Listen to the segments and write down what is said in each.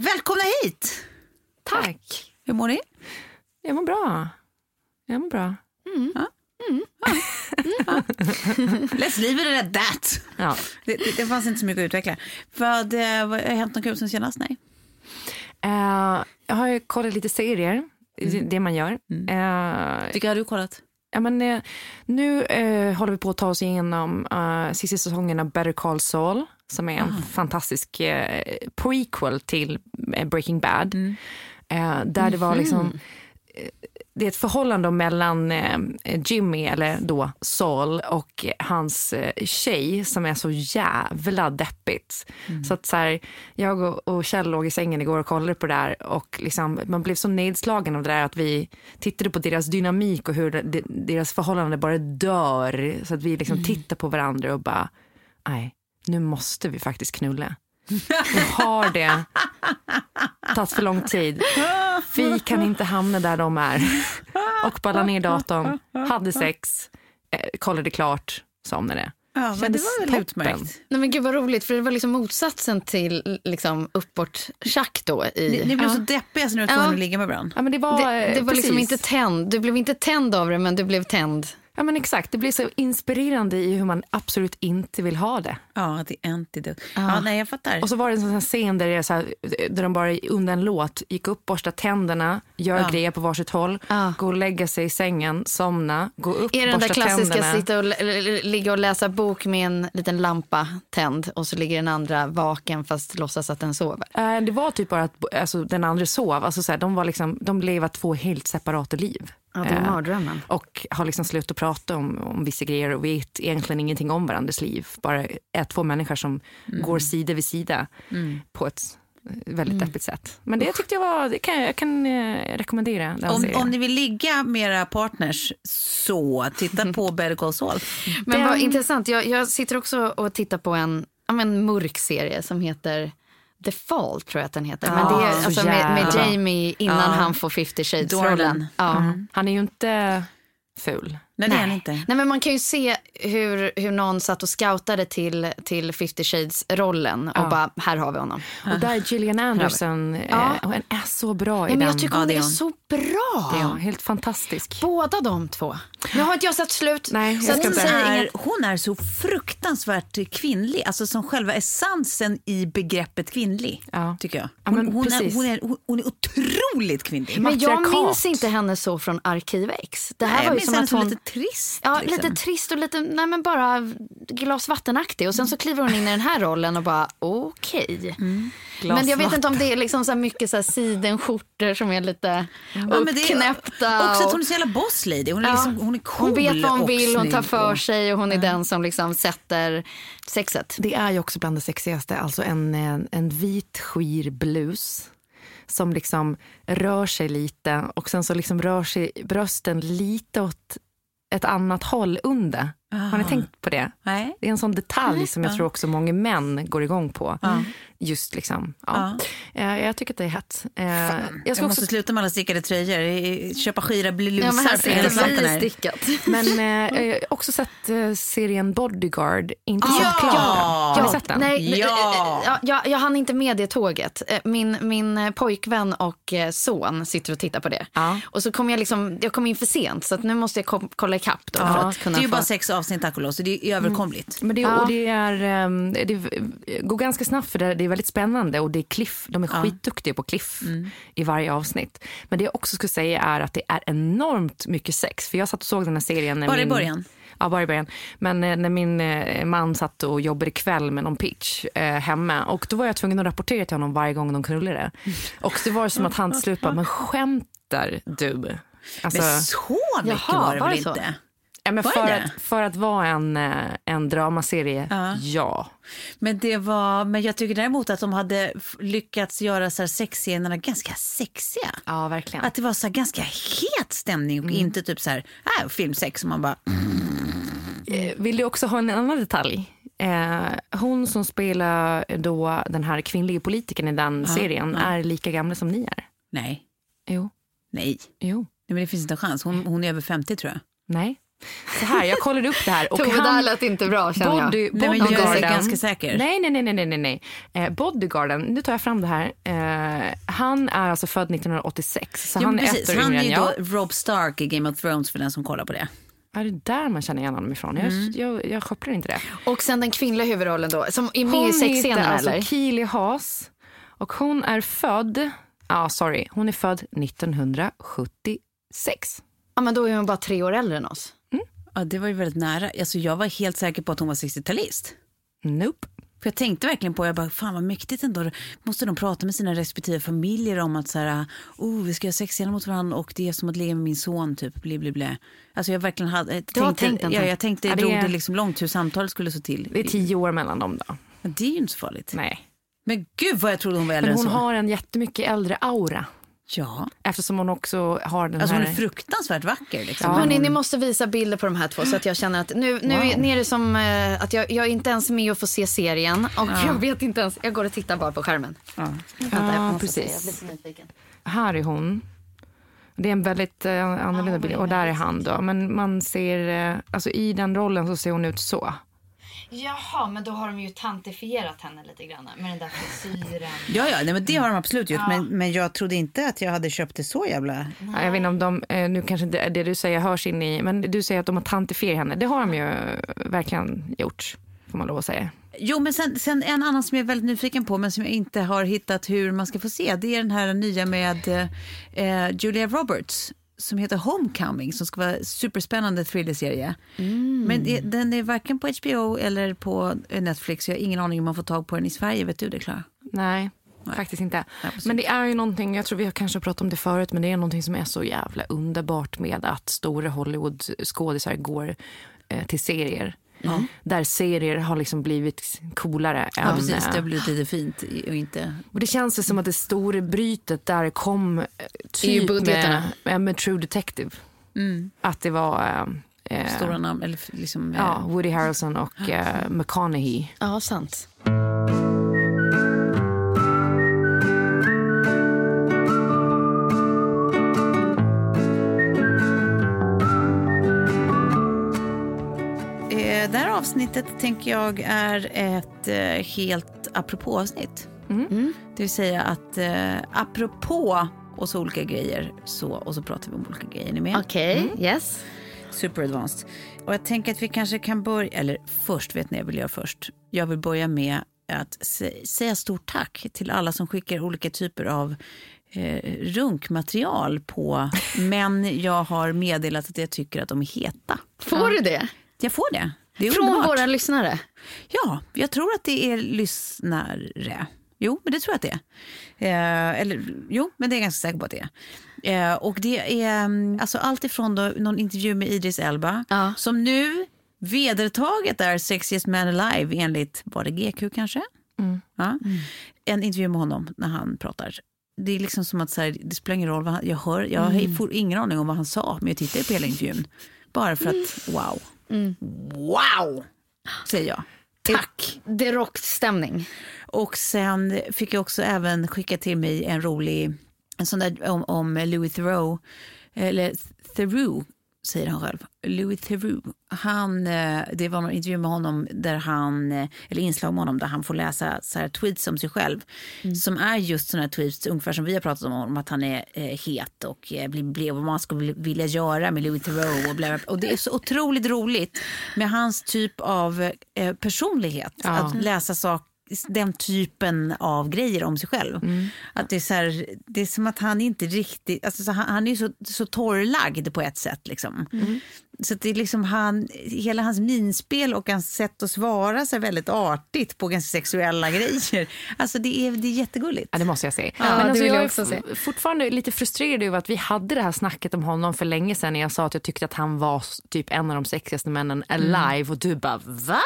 Välkomna hit! Tack. Hur mår ni? Jag mår bra. Jag mår bra. Let's leave it at that. Ja. Det, det, det fanns inte så mycket att utveckla. Vad, eh, vad har hänt något kul sen senast? Nej. Eh, jag har ju kollat lite serier, det man gör. Eh, Vilka har du kollat? Ja, men, eh, nu eh, håller vi på att ta oss igenom uh, sista säsongen av Better Call Saul som är en fantastisk eh, prequel till eh, Breaking Bad. Eh, där det var liksom eh, det är ett förhållande mellan eh, Jimmy, eller då Saul, och hans eh, tjej som är så jävla deppigt. Så att så här, jag och, och Kjell låg i sängen igår och kollade på det där och liksom, man blev så nedslagen av det där att vi tittade på deras dynamik och hur det, deras förhållande bara dör. Så att vi liksom tittar på varandra och bara, nej, nu måste vi faktiskt knulla. Nu har det tagit för lång tid. Vi kan inte hamna där de är. Och bara la ner datorn, hade sex, eh, kollade klart, somnade. Ja, men det var väl utmärkt. Nej, men gud vad roligt, för det var liksom motsatsen till liksom, uppåt-tjack då. I, Ni, ni blev Ja. så deppiga så ni var tvungna Ja. att ligga med varandra. Ja, men det var, det, det var liksom inte tänd. Du blev inte tänd av det, men du blev tänd. Ja, men exakt. Det blir så inspirerande i hur man absolut inte vill ha det. Ja, the antidote. Ja, nej, jag fattar. Och så var det en sån här scen där, det är så här, där de bara under en låt gick upp, borstar tänderna, gör Ja. grejer på varsitt håll, Ja. gå och lägga sig i sängen, somna, gå upp, Är det den där borsta klassiska tänderna. sitta och ligga och läsa bok med en liten lampa tänd och så ligger den andra vaken fast låtsas att den sover? Eh, Det var typ bara att alltså, den andra sov. Alltså, så här, de, var liksom, de lever två helt separata liv. Ja, det är Eh, mardrömmen. och har liksom slutat prata om, om vissa grejer och vet egentligen ingenting om varandras liv. Bara är två människor som Mm. går sida vid sida på ett väldigt deppigt sätt. Men det tyckte jag var, det kan, jag kan eh, rekommendera den om, serien. om ni vill ligga med era partners, så titta på Better Call Saul. Men Den- vad intressant, jag, jag sitter också och tittar på en, en mörk serie som heter The Fall tror jag att den heter. Men det är så alltså med, med. Jamie innan Ja. han får 50 shades-rollen. Ja. Han är ju inte ful. Nej, det är han inte. Nej, men man kan ju se hur, hur någon satt och scoutade till, till 50 shades-rollen och bara, här har vi honom. Och där är Gillian Anderson, eh, Ja. hon är så bra i Ja, men den. jag tycker Ja, hon det är är hon. så bra. Ja, helt fantastisk. Båda de två. Nu har inte jag sett slut. Nej, jag så Hon är, inget. hon är så fruktansvärt kvinnlig, alltså som själva essensen i begreppet kvinnlig, Ja. tycker jag. Ja, Hon, men hon, är, precis. hon, är, hon, är otroligt kvinnlig. Men jag minns inte henne så från Arkiv X. Det här Nej, var ju som att hon... lite trist. Ja, liksom. lite trist och lite, nej men bara glas vattenaktig. Och sen så kliver hon in i den här rollen och bara okej. Men jag vet inte om det är liksom så här mycket så här sidenskjortor som är lite Ja, men det är uppknäppta. Också att hon är så jävla boss lady. Hon är, Ja. liksom, hon är cool hon vet vad hon vill, hon tar för och- sig och hon är den som liksom sätter sexet. Det är ju också bland det sexigaste, alltså en, en, en vit skir blus som liksom rör sig lite och sen så liksom rör sig brösten lite åt ett annat håll under. Har ni tänkt på det? Nej. Det är en sån detalj som jag tror också många män går igång på. Just liksom, ja. Eh, Jag tycker att det är hett. Eh, Jag, Jag ska måste också, sluta med alla stickade tröjor. Köpa skira blir Ja, men här här. stickat. men eh, jag har också sett eh, serien Bodyguard. Inte Ja! sett klart. Har ni sett den? Nej, Ja. ja. jag, jag hann inte med det tåget. Min, min pojkvän och son sitter och tittar på det. Ja. Och så kom jag, liksom, jag kom in för sent så att nu måste jag kolla ikapp då. För att Det kunna är ju få... bara sex avsnitt tack och lov, så det är överkomligt. Men det, Ja. och det, är, ehm, det går ganska snabbt för det, det är väldigt spännande och det är cliff, de är skitduktiga på cliff Mm. i varje avsnitt. Men det jag också skulle säga är att det är enormt mycket sex. För jag satt och såg den här serien. När Bara i min, början? Ja, bara i början. Men eh, när min eh, man satt och jobbade kväll med någon pitch eh, hemma och då var jag tvungen att rapportera till honom varje gång de knullade. Och det var som att han till slut bara, men skämtar du? Alltså, Men så mycket Jaha, var det väl det så? Ja, men var för, det att, för att vara en, eh, en dramaserie, Ja. ja. Men, det var, men jag tycker däremot att de hade lyckats göra så här sexscenerna ganska sexiga. Ja, verkligen. Att det var så ganska het stämning och inte typ så här, äh, filmsex som man bara... Eh, Vill du också ha en annan detalj? Eh, hon som spelar då den här kvinnliga politikern i den serien är lika gamla som ni är. Nej, Jo. nej. Jo. Nej men det finns inte en chans. Hon, hon är över 50 tror jag. Nej. Så här, jag kollade upp det här. Och Tove, det här han, lät inte bra känner jag. body, Nej, men jag är bodyguarden. ganska säker. Nej, nej, nej, nej, nej, nej. Eh, bodyguarden, nu tar jag fram det här. Eh, han är alltså född 1986, så Ja, han är precis. Han är ju jag. då Rob Stark i Game of Thrones för den som kollar på det. Är det där man känner igen honom ifrån? Jag, Mm. jag, jag kopplar inte det. Och sen den kvinnliga huvudrollen då, som är med i Hon heter alltså eller? Keely Haas och hon är född, ja sorry, hon är född 1976. Ja men då är hon bara tre år äldre än oss. Ja, det var ju väldigt nära. Alltså, jag var helt säker på att hon var 60-talist. Nope. För jag tänkte verkligen på, jag bara, fan vad mäktigt ändå. Måste de prata med sina respektive familjer om att så här, oh, vi ska göra sexscener mot varandra och det är som att leva med min son typ, bli, bli, bli. Alltså jag verkligen hade, jag tänkte, tänkt ja, jag tänkte, Ja, det drog det liksom långt hur samtalet skulle så till. Det är tio år mellan dem då. Men det är ju inte så farligt. Nej. Men gud vad jag trodde hon var äldre Men hon än så. har en jättemycket äldre aura. Ja, Eftersom hon också har den alltså här... hon är fruktansvärt vacker. Liksom. Ja. Hörrni, ni måste visa bilder på de här två så att jag känner att nu, nu, är, nu är det som eh, att jag, jag är inte ens med och får se serien och jag vet inte ens, jag går och tittar bara på skärmen. Ja. Vänta, jag Ja, precis. Här är hon. Det är en väldigt eh, annorlunda bild. Och där är han då. Men man ser, eh, alltså i den rollen så ser hon ut så. Jaha, men då har de ju tantifierat henne lite grann med den där frisyren. Ja, ja nej, men det har de absolut gjort. Men, men jag trodde inte att jag hade köpt det så jävla... Ja, Jag vet inte om de, eh, nu kanske inte det du säger hörs in i, men du säger att de har tantifierat henne. Det har de ju eh, verkligen gjort, får man lov att säga. Jo, men sen, sen en annan som jag är väldigt nyfiken på men som jag inte har hittat hur man ska få se. Det är den här nya med eh, Julia Roberts som heter Homecoming som ska vara superspännande thrillerserie. Men det, den är varken på HBO eller på eh, Netflix. Jag har ingen aning om man får tag på den i Sverige. Vet du det, Klara? Nej, faktiskt inte. precis. Men det är ju någonting, jag tror vi har kanske pratat om det förut, men det är någonting som är så jävla underbart med att stora Hollywood-skådisar går eh, till serier. Där serier har liksom blivit coolare Ja, än... precis. Det eh, har blivit lite fint och inte... Och det känns som att det stora brytet där kom eh, typ med, med, med True Detective. Att det var eh, eh, Stora namn, eller liksom... eh, ja, Woody Harrelson och eh, McConaughey. Ja, sant. Det här avsnittet tänker jag är ett eh, helt apropå-avsnitt. Det vill säga att eh, apropå och så olika grejer så, och så pratar vi om olika grejer. Är ni med? Okej, yes. Super advanced. Och jag tänker att vi kanske kan börja, eller först, vet ni jag vill göra först? Jag vill börja med att sä- säga stort tack till alla som skickar olika typer av eh, runkmaterial på män jag har meddelat att jag tycker att de är heta. Får du det? Jag får det. Från underbart. våra lyssnare? Ja, jag tror att det är lyssnare. Jo, men det tror jag att det är. Eh, eller, jo, men det är jag ganska säker på att det är. Eh, och det är mm, alltså allt ifrån då, någon intervju med Idris Elba Ja. som nu vedertaget är Sexiest Man Alive enligt, var det GQ kanske? Ja. En intervju med honom när han pratar. Det är liksom som att så här, det spelar ingen roll vad han, jag hör, jag får ingen aning om vad han sa men jag tittar på hela intervjun. Bara för att wow. Wow, säger jag. Tack. Det är rockstämning. Och sen fick jag också även skicka till mig en rolig, en sån där om, om Louis Theroux, eller Theroux säger han själv, Louis Theroux. Han, eh, det var en intervju med honom, där han, eh, eller inslag med honom där han får läsa så här tweets om sig själv. Som är just här tweets, ungefär som vi har pratat om, om att han är eh, het och eh, blir, blir, vad man skulle vilja göra med Louis Theroux. Och, bla, och det är så otroligt roligt med hans typ av eh, personlighet. Att läsa saker den typen av grejer om sig själv. Att det, är så här, det är som att han inte riktigt, alltså så han, han är ju så, så torrlagd på ett sätt. Liksom. Så att det är liksom han, hela hans minspel och hans sätt att svara sig väldigt artigt på ganska sexuella grejer. Alltså det är, det är jättegulligt. Ja, det måste jag säga. Ja, Men alltså, jag jag också se. fortfarande lite frustrerad över att vi hade det här snacket om honom för länge sedan när jag sa att jag tyckte att han var typ en av de sexigaste männen alive och du bara va?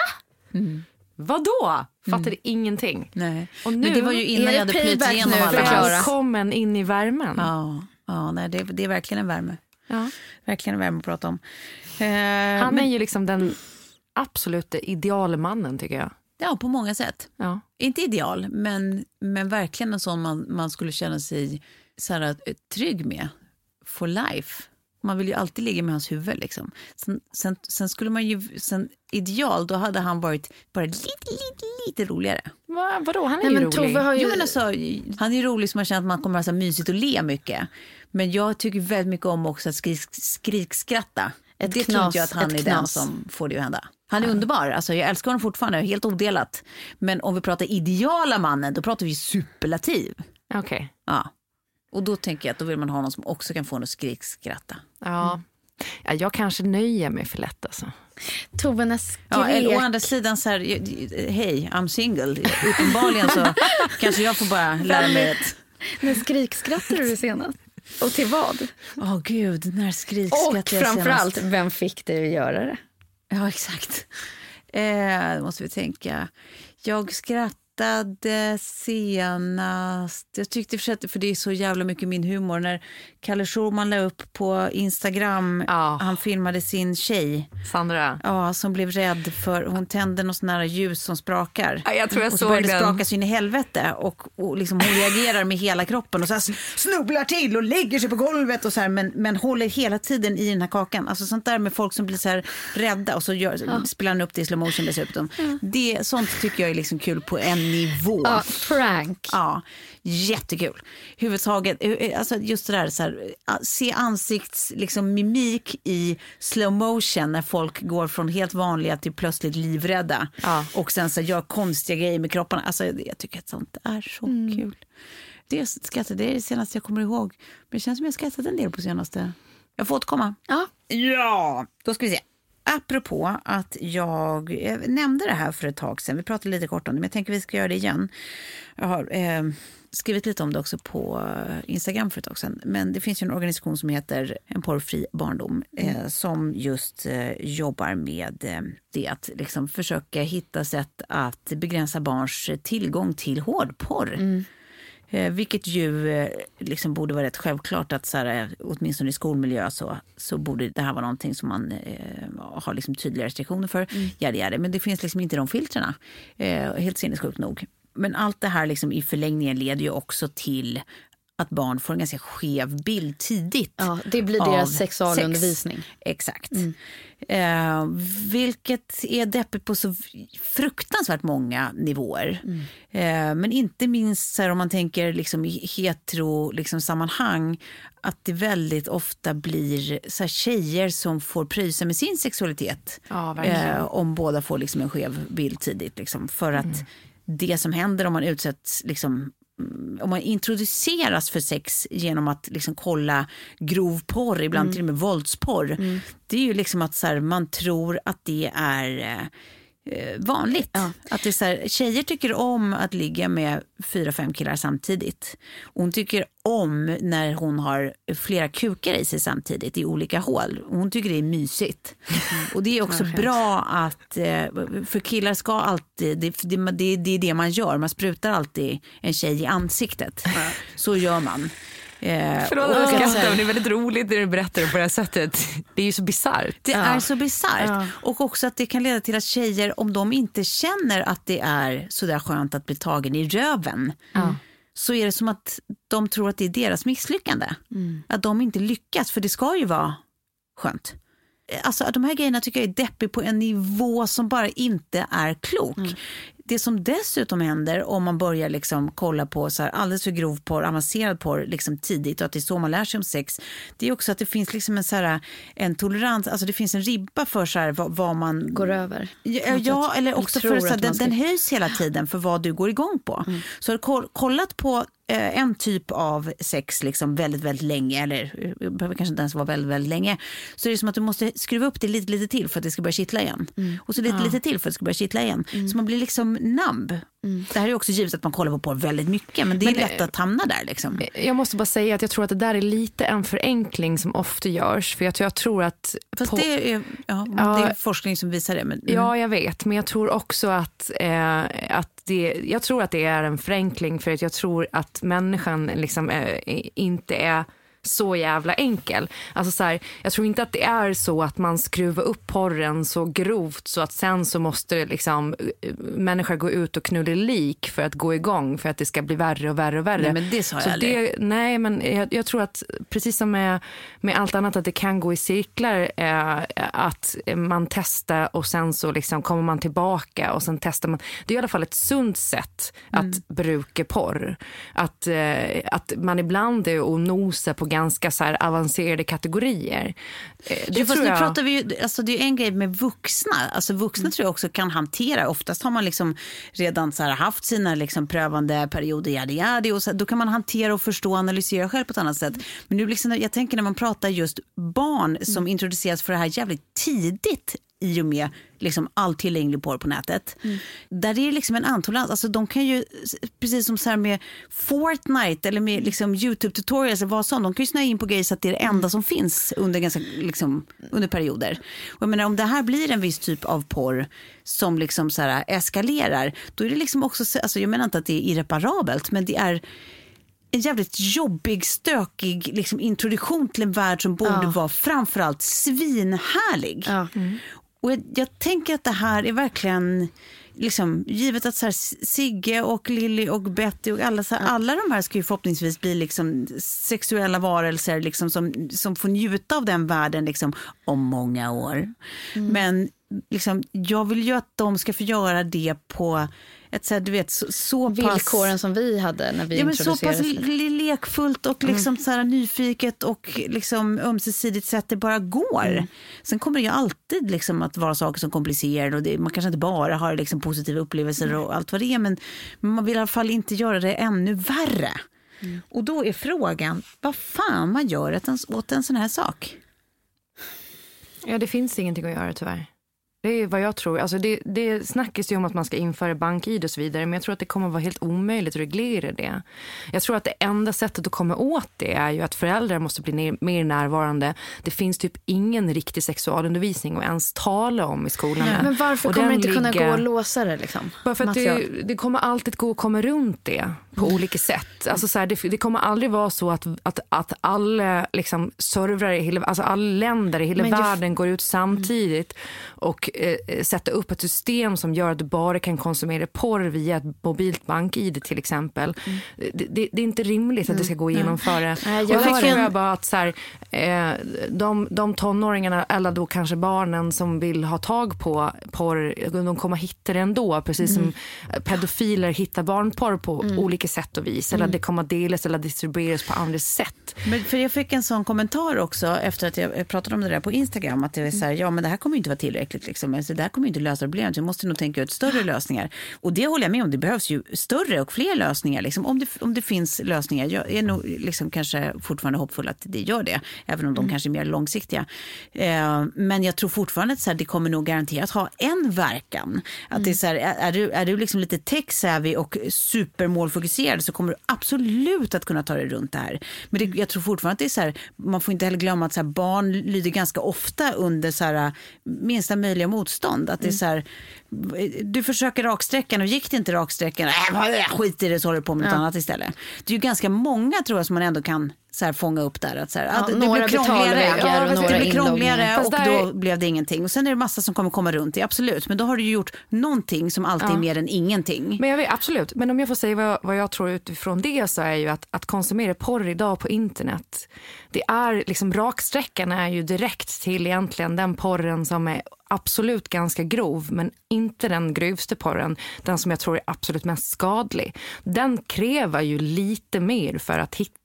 Vadå? Fattade ingenting. Nej. Och nu Men det var ju innan jag hade plöjt igenom alla Välkommen in i värmen. Ja, ja nej, det, det är verkligen en värme. Ja. Verkligen en värme att prata om. Eh, Han är ju liksom den absoluta idealmannen tycker jag. Ja, på många sätt. Ja. Inte ideal, men, men verkligen en sån man, man skulle känna sig så här, eh, trygg med for life. Man vill ju alltid ligga med hans huvud. Liksom. Sen, sen, sen skulle man ju, sen ideal, då hade han varit bara lite, lite, lite roligare. Va, vadå, han är Nej, ju men rolig. Tove har ju... Jo, men alltså, han är ju rolig som man känner att man kommer att ha så mysigt och le mycket. Men jag tycker väldigt mycket om också att skrik, skrikskratta. Ett det tror knas, inte jag att han är den knas. som får det att hända. Han är underbar, alltså, jag älskar honom fortfarande, helt odelat. Men om vi pratar ideala mannen, då pratar vi superlativ. Okej. Ja. Och då tänker jag att då vill man ha någon som också kan få en att skrikskratta. Ja. ja. Jag kanske nöjer mig för lätt alltså. Tove, när Ja, skrek... eller å andra sidan så här, hej, I'm single. Uppenbarligen så kanske jag får bara lära mig ett... När skrikskrattade du senast? Och till vad? Åh gud, när Och skrikskrattade jag senast? framförallt, vem fick dig att göra det? Ja, exakt. Eh, då måste vi tänka. Jag skrattade tittade eh, senast... Jag tyckte för sig för det är så jävla mycket min humor. När Kalle Schulman la upp på Instagram, Ja. han filmade sin tjej Sandra. ja, som blev rädd för, hon tände något sån här ljus som sprakar. Ja, jag tror jag och så började den. spraka så in i helvete och, och liksom hon reagerar med hela kroppen och så snubblar till och lägger sig på golvet och så här, men, men håller hela tiden i den här kakan. Alltså sånt där med folk som blir så här rädda och så gör, spelar han upp det i slow motion dessutom. Det, sånt tycker jag är liksom kul på en nivå. Ja, prank. Ja, jättekul. Huvudtaget, eh, alltså just det där, så här, eh, se ansikts, liksom, mimik i slow motion när folk går från helt vanliga till plötsligt livrädda. Ja. Och sen så gör konstiga grejer med kropparna. Alltså, jag tycker att sånt är så kul. Det, skrattar, det är det senaste jag kommer ihåg. Men det känns som jag skrattat en del på senaste. Jag får återkomma. Ja. Ja, då ska vi se. Apropå att jag eh, nämnde det här för ett tag sedan. Vi pratade lite kort om det, men jag tänker vi ska göra det igen. Jag har eh, skrivit lite om det också på eh, Instagram för ett tag sedan. Men det finns ju en organisation som heter En porrfri barndom eh, som just eh, jobbar med eh, det att liksom försöka hitta sätt att begränsa barns tillgång till hårdporr. Eh, vilket ju eh, liksom borde vara rätt självklart att så här, eh, åtminstone i skolmiljö så, så borde det här vara någonting som man eh, har liksom tydliga restriktioner för. Mm. Jada, jada. Men det finns liksom inte de filtrerna. Eh, helt sinnessjukt nog. Men allt det här liksom i förlängningen leder ju också till att barn får en ganska skev bild tidigt. Ja, det blir deras sexualundervisning. Sex. Exakt. Eh, vilket är deppigt på så fruktansvärt många nivåer. Eh, men inte minst här, om man tänker liksom i hetero liksom, sammanhang att det väldigt ofta blir så här, tjejer som får pröjsa med sin sexualitet. Ja, eh, om båda får liksom, en skev bild tidigt. Liksom, för att det som händer om man utsätts liksom, om man introduceras för sex genom att liksom kolla grov porr, ibland till och med våldsporr. Det är ju liksom att här, man tror att det är eh, vanligt. Att det är så här, tjejer tycker om att ligga med fyra, fem killar samtidigt. Hon tycker om när hon har flera kukar i sig samtidigt i olika hål. Hon tycker det är mysigt. Och det är också bra att, eh, för killar ska alltid, det, det, det, är det man gör, man sprutar alltid en tjej i ansiktet. Så gör man. Eh, Förlåt att jag skrattar, men det är väldigt roligt när du berättar det på det här sättet. Det är ju så bisarrt. Det Ja. är så bisarrt. Ja. Och också att det kan leda till att tjejer, om de inte känner att det är sådär skönt att bli tagen i röven, så är det som att de tror att det är deras misslyckande. Att de inte lyckas, för det ska ju vara skönt. Alltså, de här grejerna tycker jag är deppig på en nivå som bara inte är klok. Det som dessutom händer om man börjar liksom kolla på så här alldeles för grov porr, avancerad porr liksom tidigt och att det är så man lär sig om sex. Det är också att det finns liksom en, så här, en tolerans, alltså det finns en ribba för så här, vad, vad man Går över. Ja, ja eller också för så här, den, ska- den höjs hela tiden för vad du går igång på. Så har du koll- kollat på en typ av sex liksom väldigt, väldigt länge, eller eh, behöver kanske inte ens vara väldigt, väldigt länge, så är det som att du måste skruva upp det lite, lite till för att det ska börja kittla igen. Och så lite, lite till för att det ska börja kittla igen. Så man blir liksom nabb. Det här är också givet att man kollar på porr väldigt mycket, men det är Men, lätt att hamna där. Liksom. Jag måste bara säga att jag tror att det där är lite en förenkling som ofta görs. För jag, tror- jag tror att... Fast på- det, är, ja, Ja. det är forskning som visar det. Men, mm. Ja, jag vet. Men jag tror också att, eh, att det, jag tror att det är en förenkling för att jag tror att människan liksom, eh, inte är så jävla enkel. Alltså så här, jag tror inte att det är så att man skruvar upp porren så grovt så att sen så måste liksom, eh, människor gå ut och knulla lik för att gå igång för att det ska bli värre och värre och värre. Nej, men det sa jag så aldrig. det, Nej, men jag, jag tror att precis som med, med allt annat att det kan gå i cirklar. Eh, att man testar och sen så liksom kommer man tillbaka och sen testar man. Det är i alla fall ett sunt sätt att bruka porr. Att, eh, att man ibland är och nosar på ganska så avancerade kategorier. Eh, det fast tror nu jag- pratar vi ju, alltså det är en grej med vuxna. Alltså vuxna tror jag också kan hantera. Oftast har man liksom redan så haft sina liksom prövande perioder, yadi, yadi, och så, då kan man hantera och förstå och analysera själv på ett annat sätt. Men nu liksom, jag tänker när man pratar just barn som introduceras för det här jävligt tidigt i och med liksom all tillgänglig porr på nätet. Där är det liksom en antolerans. Alltså de kan ju, precis som så här med Fortnite eller med liksom YouTube-tutorials eller vad som, de kan ju snöa in på grejer så att det är det enda som finns under, ganska, liksom, under perioder. Och jag menar, om det här blir en viss typ av porr som liksom så här eskalerar, då är det liksom också, så- alltså jag menar inte att det är irreparabelt, men det är en jävligt jobbig, stökig liksom, introduktion till en värld som borde Ja. vara framförallt svinhärlig. Ja. Och jag, jag tänker att det här är verkligen, liksom, givet att så här, Sigge och Lilly och Betty och alla, så här, alla de här ska ju förhoppningsvis bli liksom, sexuella varelser liksom, som, som får njuta av den världen liksom, om många år. Men liksom, jag vill ju att de ska få göra det på ett så här, du vet, så, så pass... Villkoren som vi hade när vi Ja, men så pass lekfullt och liksom så här nyfiket och liksom ömsesidigt sätt det bara går. Sen kommer det ju alltid liksom att vara saker som komplicerar och det, man kanske inte bara har liksom positiva upplevelser och allt vad det är men man vill i alla fall inte göra det ännu värre. Och då är frågan vad fan man gör åt en, åt en sån här sak. Ja, det finns ingenting att göra tyvärr. Det är vad jag tror. Alltså det, det snackas ju om att man ska införa bank-id och så vidare. Men jag tror att det kommer vara helt omöjligt att reglera det. Jag tror att det enda sättet att komma åt det är ju att föräldrar måste bli ner, mer närvarande. Det finns typ ingen riktig sexualundervisning att ens tala om i skolan. Men varför Och kommer det inte kunna ligger- gå att låsa det? Liksom? bara för att det, det kommer alltid gå att komma runt det på olika sätt. Alltså så här, det, det kommer aldrig vara så att, att, att alla liksom, servrar i hela, alltså alla länder i hela världen går ut samtidigt och eh, sätter upp ett system som gör att du bara kan konsumera porr via ett mobilt bank-id till exempel. Det, det, det är inte rimligt att det ska gå att genomföra. Nej, Och jag tror en- jag bara att så här, eh, de, de tonåringarna eller då kanske barnen som vill ha tag på porr, de kommer hitta det ändå. Precis som pedofiler hittar barnporr på olika sätt och vis. Eller det kommer delas eller distribueras på andra sätt. Men för jag fick en sån kommentar också efter att jag pratade om det där på Instagram. Att det är så här, ja men det här kommer inte vara tillräckligt. Liksom. Alltså, det här kommer inte lösa problemet. Vi måste nog tänka ut större lösningar. Och det håller jag med om. Det behövs ju större och fler lösningar. Liksom. Om, det, om det finns lösningar. Jag är nog liksom kanske fortfarande hoppfull att det gör det. Även om de kanske är mer långsiktiga. Eh, men jag tror fortfarande att så här, det kommer nog garanterat ha en verkan. Att det är så här, är, är du, är du liksom lite tech-savvy och supermålfokuserad så kommer du absolut att kunna ta dig runt det här. Men det, jag tror fortfarande att det är så här, man får inte heller glömma att så här, barn lyder ganska ofta under så här, minsta möjliga motstånd. Att det är så här, du försöker raksträckan och gick det inte raksträckan, äh, skit i det så håller du på med något Ja. annat istället. Det är ju ganska många tror jag som man ändå kan så här, fånga upp där. Att, så här, Ja, att det några blir krångligare, betalvägar och det blir krångligare och där- då blev det ingenting. Och sen är det massa som kommer komma runt det, absolut. Men då har du ju gjort någonting som alltid är mer än ingenting. Men jag vet, absolut, men om jag får säga vad jag, vad jag tror utifrån det så är ju att, att konsumera porr idag på internet, det är liksom raksträckan är ju direkt till egentligen den porren som är absolut ganska grov men inte den grövsta porren, den som jag tror är absolut mest skadlig. Den kräver ju lite mer för att hitta.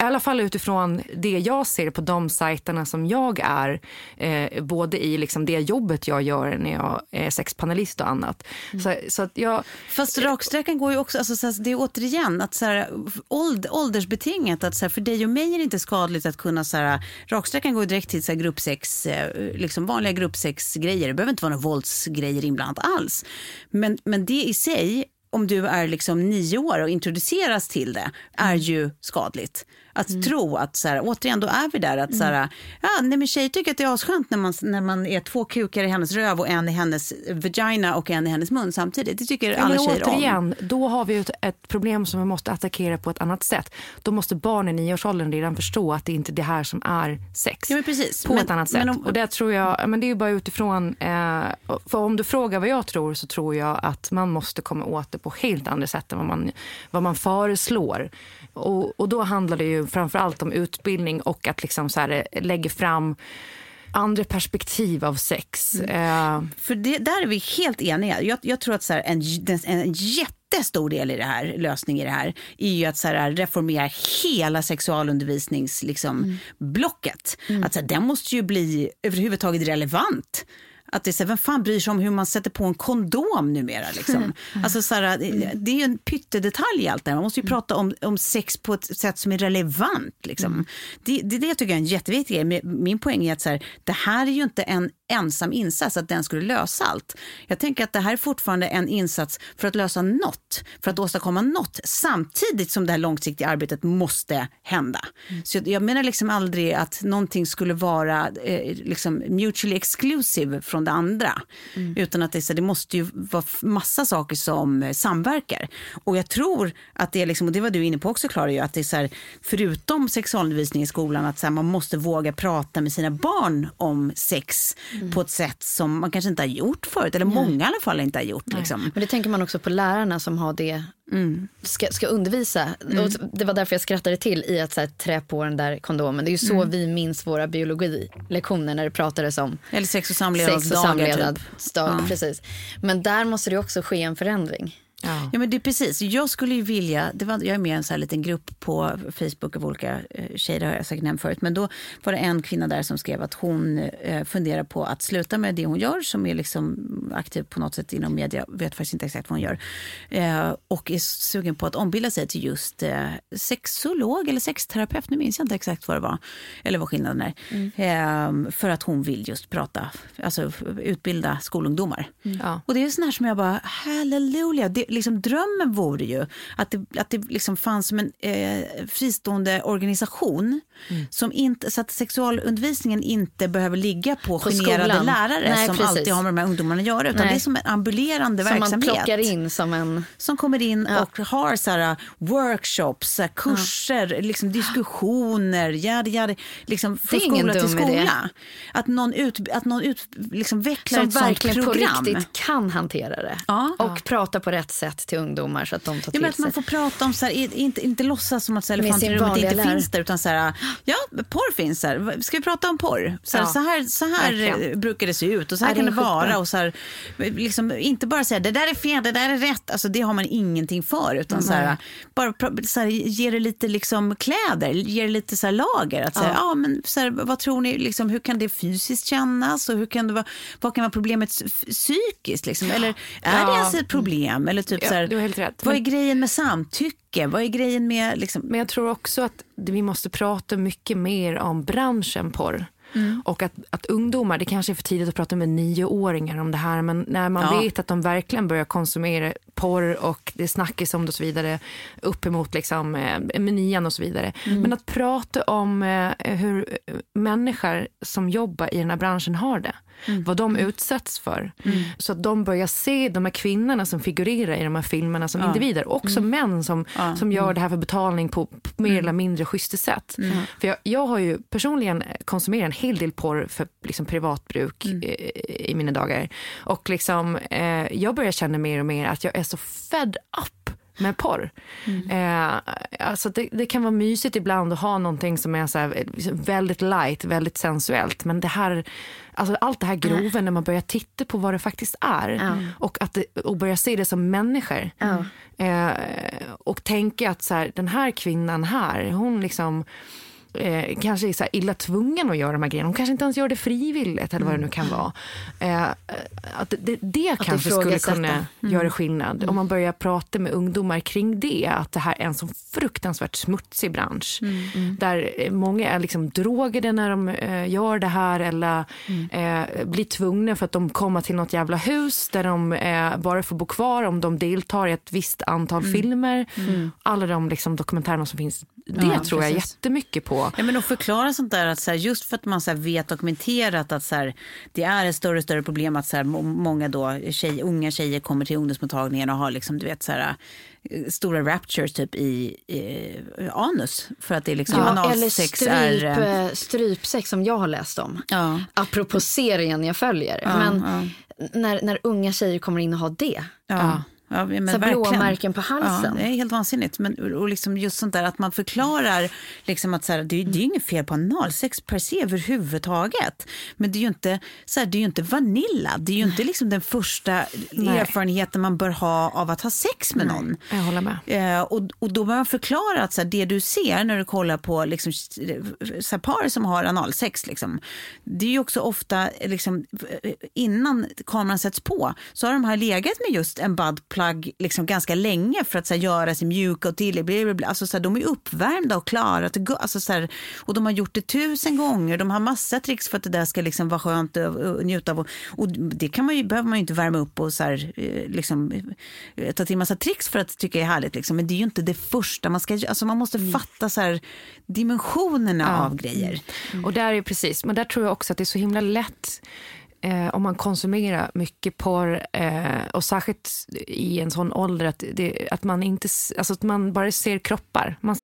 I alla fall utifrån det jag ser på de sajterna som jag är, eh, både i liksom det jobbet jag gör när jag är sexpanelist och annat. Så, så att jag, Fast raksträckan går ju också, alltså, så här, det är återigen att så här, åld, åldersbetingat att så här, för dig och mig är det inte skadligt att kunna så här, raksträckan går direkt till så här, gruppsex, eh, liksom vanliga gruppsexgrejer. Det behöver inte vara några våldsgrejer inblandat alls. Men, men det i sig, om du är liksom nio år och introduceras till det, är ju skadligt. Att tro att, så här, återigen, då är vi där att så här, ja, nej, men tjejer tycker att det är asskönt när man, när man är två kukar i hennes röv och en i hennes vagina och en i hennes mun samtidigt. Det tycker Ja, alla tjejer om. återigen, då har vi ett, ett problem som vi måste attackera på ett annat sätt. Då måste barnen i nioårsåldern redan förstå att det inte är det här som är sex. Ja, men precis. På Men- ett annat sätt. om- Och det tror jag, men det är ju bara utifrån, eh, för om du frågar vad jag tror så tror jag att man måste komma åt det på helt andra sätt än vad man, vad man föreslår. Och, och då handlar det ju framförallt om utbildning och att liksom så här, eh, lägga fram andra perspektiv av sex. Mm. Eh, För det, där är vi helt eniga. Jag, jag tror att så här, en, en, en jättestor del i det här, lösning i det här, är ju att så här, reformera hela sexualundervisningsblocket. Liksom, blocket. Att så här, den måste ju bli överhuvudtaget relevant. Att det är så här, vem fan bryr sig om hur man sätter på en kondom numera? Liksom? Alltså, så här, det- det är ju en pyttedetalj i allt det här. Man måste ju prata om, om sex på ett sätt som är relevant. Liksom. Det, det, det tycker jag är en jätteviktig grej. Min poäng är att så här, det här är ju inte en ensam insats, att den skulle lösa allt. Jag tänker att det här är fortfarande en insats för att lösa något, för att åstadkomma något, samtidigt som det här långsiktiga arbetet måste hända. Så jag, jag menar liksom aldrig att någonting skulle vara eh, liksom mutually exclusive från det andra, utan att det, så, det måste ju vara massa saker som eh, samverkar. Och jag tror att det är, liksom, och det var du inne på också Klara, att det är så här, förutom sexualundervisning i skolan, att så här, man måste våga prata med sina barn om sex på ett sätt som man kanske inte har gjort förut, eller många i alla fall inte har gjort. Liksom. Men det tänker man också på lärarna som har det, ska, ska undervisa. Och det var därför jag skrattade till i att så här, trä på den där kondomen. Det är ju så vi minns våra biologilektioner när det pratades om Eller sex och sex och samlevnadsdagar. samlevnad. Typ. Sta- Precis. Men där måste det också ske en förändring. Ja. Ja men det är precis. Jag skulle ju vilja, det var, jag är med i en så här liten grupp på Facebook av olika eh, tjejer, har jag säkert nämnt förut. Men då var det en kvinna där som skrev att hon eh, funderar på att sluta med det hon gör, som är liksom aktiv på något sätt inom media, vet faktiskt inte exakt vad hon gör. Eh, och är sugen på att ombilda sig till just eh, sexolog eller sexterapeut, nu minns jag inte exakt vad det var. Eller vad skillnaden är. Eh, för att hon vill just prata, alltså utbilda skolungdomar. Ja. Och det är sån här som jag bara, halleluja. Det, liksom, drömmen vore ju att det, att det liksom fanns som en eh, fristående organisation. Som inte, så att sexualundervisningen inte behöver ligga på, På generade skolan. lärare Nej, som precis. alltid har med de här ungdomarna att göra. Utan Nej. det är som en ambulerande Som man verksamhet. plockar in som en... Som kommer in Ja. och har så här, workshops, så här, kurser, liksom, diskussioner, yada, yada, liksom, från skola till dum idé. skola. Att någon, ut, att någon ut, liksom, vecklar Som ett sånt verkligen på program. riktigt kan hantera det. Ja. Och prata på rätt sätt till ungdomar så att de tar Ja, till men att man sig. får prata om, så här, inte, inte låtsas som att så här, i rummet inte lärare. finns där. Utan så här, ja, porr finns där. Ska vi prata om porr? Så här, Ja, så här, så här brukar det se ut och så här Ja, kan det vara. Och så här, liksom, inte bara säga det där är fel, det där är rätt. Alltså, det har man ingenting för. Utan så här, bara så här, ge det lite liksom, kläder, ge det lite så här, lager. Att, så här, ja. men, så här, vad tror ni, liksom, hur kan det fysiskt kännas? Och hur kan det vara, vad kan vara problemet psykiskt? Liksom? Eller är det Ja. ens ett problem? Eller typ, Ja, så här, du har helt rätt. Vad är grejen med samtycke? Vad är grejen med... Liksom, Men jag tror också att vi måste prata mycket mer om branschen porr. Mm. Och att, att ungdomar, det kanske är för tidigt att prata med nioåringar om det här, men när man Ja. vet att de verkligen börjar konsumera porr och det snackas om det och så vidare uppemot liksom, eh, menyan och så vidare. Mm. Men att prata om eh, hur människor som jobbar i den här branschen har det. Mm. Vad de utsätts för. Mm. Så att de börjar se de här kvinnorna som figurerar i de här filmerna som ja. individer. Också mm. män som, ja. som gör mm. det här för betalning på, på mer mm. eller mindre schyssta sätt. Mm. För jag, jag har ju personligen konsumerat en hel del porr för liksom, privatbruk i, i, mina dagar. Och liksom, eh, jag börjar känna mer och mer att jag är så fed up med porr. Mm. Eh, alltså det, det, kan vara mysigt ibland att ha någonting som är så här, väldigt light, väldigt sensuellt. Men det här, alltså allt det här grova när man börjar titta på vad det faktiskt är mm. och, att det, och börja se det som människor. Mm. Eh, och tänka att så här, den här kvinnan här, hon liksom eh, kanske är så illa tvungen att göra de här grejerna. Hon kanske inte ens gör det frivilligt eller vad det nu kan vara. Eh, att det, det att kanske skulle kunna mm. göra skillnad. Mm. Om man börjar prata med ungdomar kring det. Att det här är en så fruktansvärt smutsig bransch. Mm. mm. Där många är liksom drogade när de eh, gör det här eller mm. eh, blir tvungna för att de kommer till något jävla hus där de eh, bara får bo kvar om de deltar i ett visst antal mm. filmer. Alla de liksom, dokumentärerna som finns. Det ja, tror jag jättemycket på. Ja, men att förklara sånt där att så här, just för att man så här, vet dokumenterat att så här, det är ett större och större problem att så här, många då, tjej, unga tjejer kommer till ungdomsmottagningen och har liksom, du vet, så här, eh, stora raptures typ i eh, anus. För att det är liksom ja, eller stryp, är... Eh, strypsex som jag har läst om. Ja. Apropå serien jag följer. Ja, men ja. När, när unga tjejer kommer in och har det. Ja. Ja, men så blåmärken på halsen. Ja, det är helt vansinnigt. Men, och liksom just sånt där att man förklarar liksom att så här, det, det är inget fel på analsex per se överhuvudtaget. Men det är ju inte, så här, det är inte vanilla. Det är ju inte liksom den första Nej. erfarenheten man bör ha av att ha sex med någon. Jag håller med. Eh, och, och då bör man förklara att så här, det du ser när du kollar på liksom, så par som har analsex, liksom, det är ju också ofta liksom, innan kameran sätts på så har de här legat med just en buttplug plagg liksom ganska länge för att så här, göra sig mjuka och till. Alltså, så här, de är uppvärmda och klara. Alltså, så här, och de har gjort det tusen gånger. De har massa tricks för att det där ska liksom vara skönt att njuta av. Och, och, det kan man ju, behöver man ju inte värma upp och så här, eh, liksom, eh, ta till massa tricks för att tycka är härligt. Liksom. Men det är ju inte det första man ska alltså, Man måste mm. fatta så här, dimensionerna ja. av grejer. Mm. Och där är precis, men där tror jag också att det är så himla lätt eh, om man konsumerar mycket porr eh, och särskilt i en sån ålder att, det, att, man, inte, alltså att man bara ser kroppar. Man...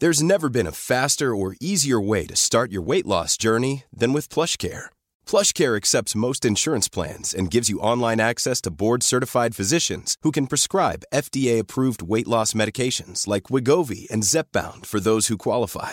There's never been a faster or easier way to start your weight loss journey than with plush care. PlushCare accepts most insurance plans and gives you online access to board-certified physicians who can prescribe FDA-approved weight loss medications like Wigovi and Zepbound for those who qualify.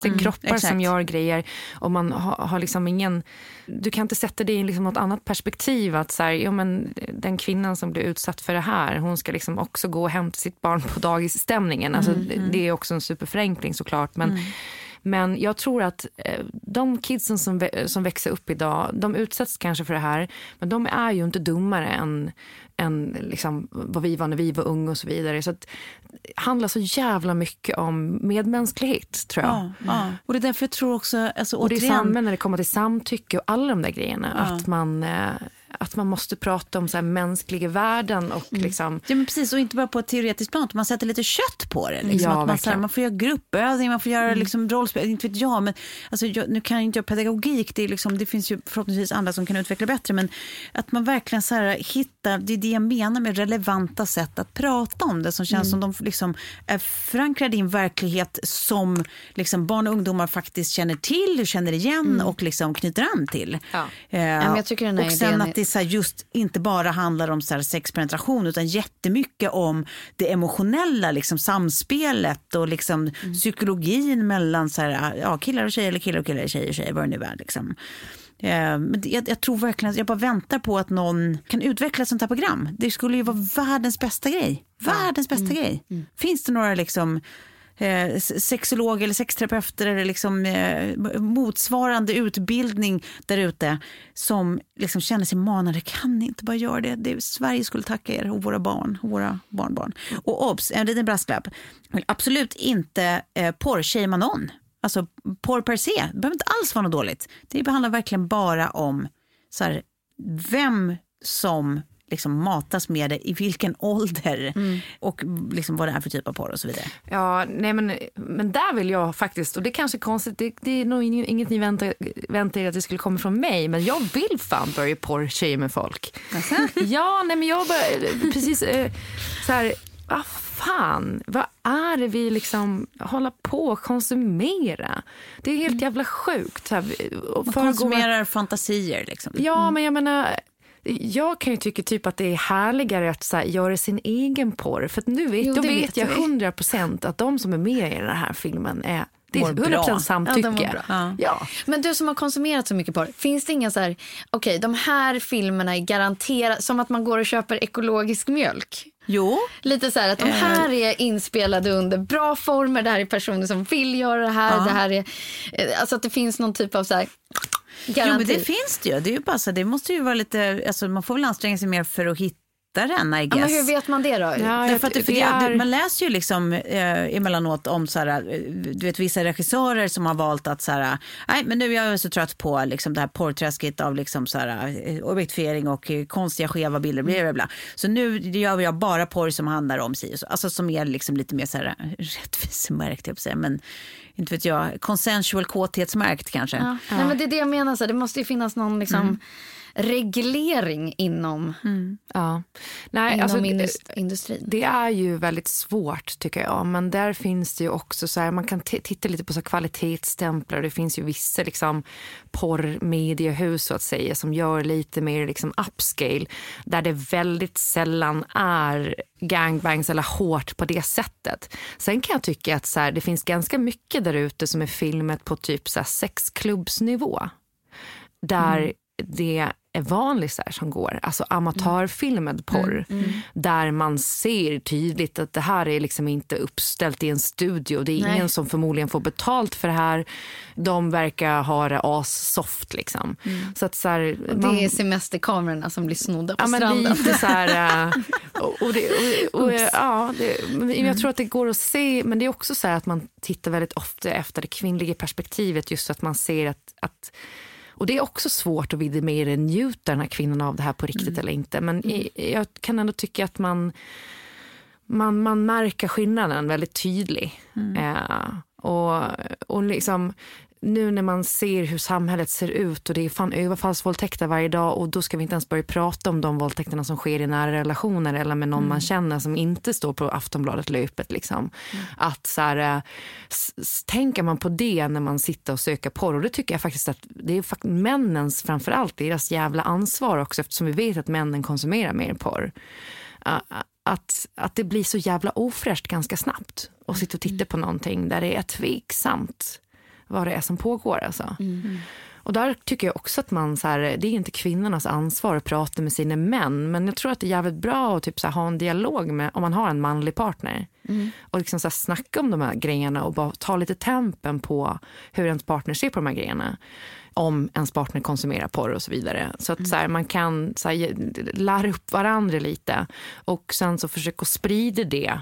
Det är mm, kroppar exakt. som gör grejer och man har, har, liksom ingen... Du kan inte sätta det i liksom något annat perspektiv. Att så här, ja, men den kvinnan som blir utsatt för det här, hon ska liksom också gå och hämta sitt barn på dagisstämningen. Alltså, mm, mm. Det är också en superförenkling såklart. Men, mm Men jag tror att eh, de kidsen som, som växer upp idag, de utsätts kanske för det här, men de är ju inte dummare än, än liksom vad vi var när vi var unga och så vidare. Så att, det handlar så jävla mycket om medmänsklighet tror jag. Ja, ja. Och det är därför jag tror också, alltså, och det är samma när det kommer till samtycke och alla de där grejerna. Ja. Att man eh, att man måste prata om så här mänskliga värden. Och mm. liksom... ja, men precis, och inte bara på ett teoretiskt plan, man sätter lite kött på det. Liksom, ja, att man, så här, man får göra gruppövning, man får göra mm. liksom, rollspel, inte vet jag. Men, alltså, jag, nu kan jag inte göra pedagogik, det, är liksom, det finns ju förhoppningsvis andra som kan utveckla bättre. Men att man verkligen så här, hittar, det är det jag menar med relevanta sätt att prata om det som känns mm. som de liksom, är förankrade i en verklighet som liksom, barn och ungdomar faktiskt känner till, känner igen mm. och liksom, knyter an till. Ja. Eh, ja, jag tycker den här och sen att det så just inte bara handlar om så här sexpenetration utan jättemycket om det emotionella liksom, samspelet och liksom, mm. psykologin mellan så här, ja, killar och tjejer eller killar och killar tjejer och tjejer, vad det nu är. Liksom. Eh, men jag, jag, tror verkligen, jag bara väntar på att någon kan utveckla ett sånt här program. Det skulle ju vara världens bästa grej. Världens bästa mm. grej. Mm. Finns det några liksom eh, sexologer eller sexterapeuter eller liksom, eh, motsvarande utbildning där ute som liksom känner sig manade. Kan ni inte bara göra det? det? Sverige skulle tacka er och våra barn och våra barnbarn. Och obs, en liten brasklapp. Absolut inte eh, porrshamea någon. Alltså porr per se, det behöver inte alls vara något dåligt. Det handlar verkligen bara om så här, vem som liksom matas med det, i vilken ålder mm. och liksom vad det är för typ av porr och så vidare. Ja, nej men, men där vill jag faktiskt, och det är kanske är konstigt, det, det är nog inget ni väntar, väntar er att det skulle komma från mig, men jag vill fan börja porr med folk. Alltså? ja, nej men jag bara, precis eh, så här, vad fan, vad är det vi liksom håller på att konsumera? Det är helt mm. jävla sjukt. Så här, Man konsumerar fantasier liksom. Ja, mm. men jag menar, jag kan ju tycka typ att det är härligare att så här, göra sin egen porr. För nu vet, jo, då vet, vet jag hundra procent att de som är med i den här filmen är det är 100% bra. samtycke. Ja, ja. Men du som har konsumerat så mycket porr, finns det inga så här, okej okay, de här filmerna är garanterat, som att man går och köper ekologisk mjölk? Jo. Lite så här att de här är inspelade under bra former, det här är personer som vill göra det här, ja. det här är, eh, alltså att det finns någon typ av så här Garanti. Jo, men det finns det ju. Det, är ju bara så, det måste ju vara lite, alltså, man får väl anstränga sig mer för att hitta den, I guess. Ja, men hur vet man det då? Ja, Därför att det, det är... Man läser ju liksom eh, emellanåt om så här, eh, du vet, vissa regissörer som har valt att så här, nej men nu är jag så trött på liksom, det här porrträsket av liksom, så här, eh, objektifiering och eh, konstiga skeva bilder. Bla, bla, bla. Så nu gör jag bara porr som handlar om si Alltså som är liksom lite mer så här, rättvisemärkt, jag säga. Men inte vet jag, consensual kåthetsmärkt kanske. Ja. Ja. Nej, men det är det jag menar, så det måste ju finnas någon liksom, mm. Reglering inom, mm. ja. Nej, inom alltså, industrin. Det är ju väldigt svårt tycker jag, men där finns det ju också så här, man kan titta lite på så kvalitetsstämplar. Det finns ju vissa liksom porrmediehus så att säga som gör lite mer liksom upscale där det väldigt sällan är gangbangs eller hårt på det sättet. Sen kan jag tycka att så här, det finns ganska mycket där ute som är filmet på typ så här sexklubbsnivå. Där mm. det vanlisar som går, alltså amatörfilmad porr. Mm, mm. Där man ser tydligt att det här är liksom inte uppställt i en studio. Det är Nej. ingen som förmodligen får betalt för det här. De verkar ha det as-soft liksom. Mm. Så att så här, och det man... är semesterkamerorna som blir snodda på ja, stranden. Men lite så här, och, och, det, och, och ja, det, jag mm. tror att det går att se, men det är också så att man tittar väldigt ofta efter det kvinnliga perspektivet. Just så att man ser att, att och Det är också svårt att vidimera, njuter den här kvinnan av det här på riktigt mm. eller inte. Men mm. jag kan ändå tycka att man, man, man märker skillnaden väldigt tydlig. Mm. Eh, och, och liksom, nu när man ser hur samhället ser ut och det är fan överfallsvåldtäkter varje dag och då ska vi inte ens börja prata om de våldtäkterna som sker i nära relationer eller med någon mm. man känner som inte står på Aftonbladet-löpet. Liksom. Mm. Att så här, eh, tänker man på det när man sitter och söker porr och det tycker jag faktiskt att det är fakt männens framförallt deras jävla ansvar också eftersom vi vet att männen konsumerar mer porr. Att, att det blir så jävla ofräscht ganska snabbt och sitta och titta på någonting där det är tveksamt vad det är som pågår. Alltså. Mm. Och där tycker jag också att man, så här, det är inte kvinnornas ansvar att prata med sina män, men jag tror att det är jävligt bra att typ, så här, ha en dialog med, om man har en manlig partner. Mm. Och liksom, så här, snacka om de här grejerna och bara ta lite tempen på hur ens partner ser på de här grejerna om ens partner konsumerar porr och så vidare. Så att mm. så här, man kan så lära upp varandra lite och sen så försöka sprida det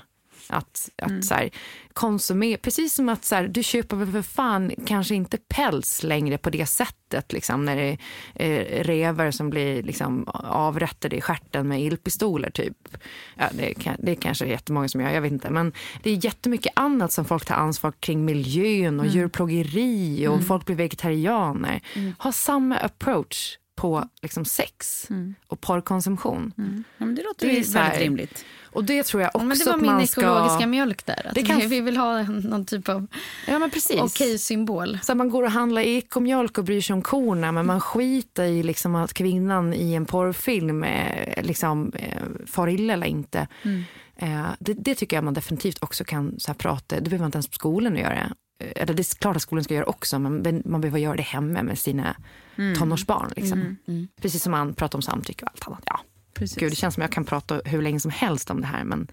att, att mm. så här, konsumera, precis som att så här, du köper väl för fan kanske inte päls längre på det sättet. Liksom, när det är revar som blir liksom, avrättade i skärten med ilpistoler. Typ. Ja, det, är, det är kanske jättemånga som gör, jag vet inte. Men det är jättemycket annat som folk tar ansvar kring miljön och mm. djurplågeri och mm. folk blir vegetarianer. Mm. Ha samma approach på liksom sex mm. och porrkonsumtion. Mm. Ja, det låter det är väldigt rimligt. Och det tror jag också ja, men Det var min ekologiska mjölk där. det kan... Vi vill ha någon typ av ja, okej symbol. Så man går och handlar ekomjölk och bryr sig om korna men man skiter i liksom att kvinnan i en porrfilm eh, liksom, eh, far illa eller inte. Mm. Eh, det, det, tycker jag man definitivt också kan så prata, det behöver man inte ens på skolan att göra. Eller det är klart att skolan ska göra också men man behöver göra det hemma med sina mm. tonårsbarn. Liksom. Mm. Mm. Precis som man pratar om samtycke och allt annat. Ja. Precis. Gud, det känns som jag kan prata hur länge som helst om det här. Men...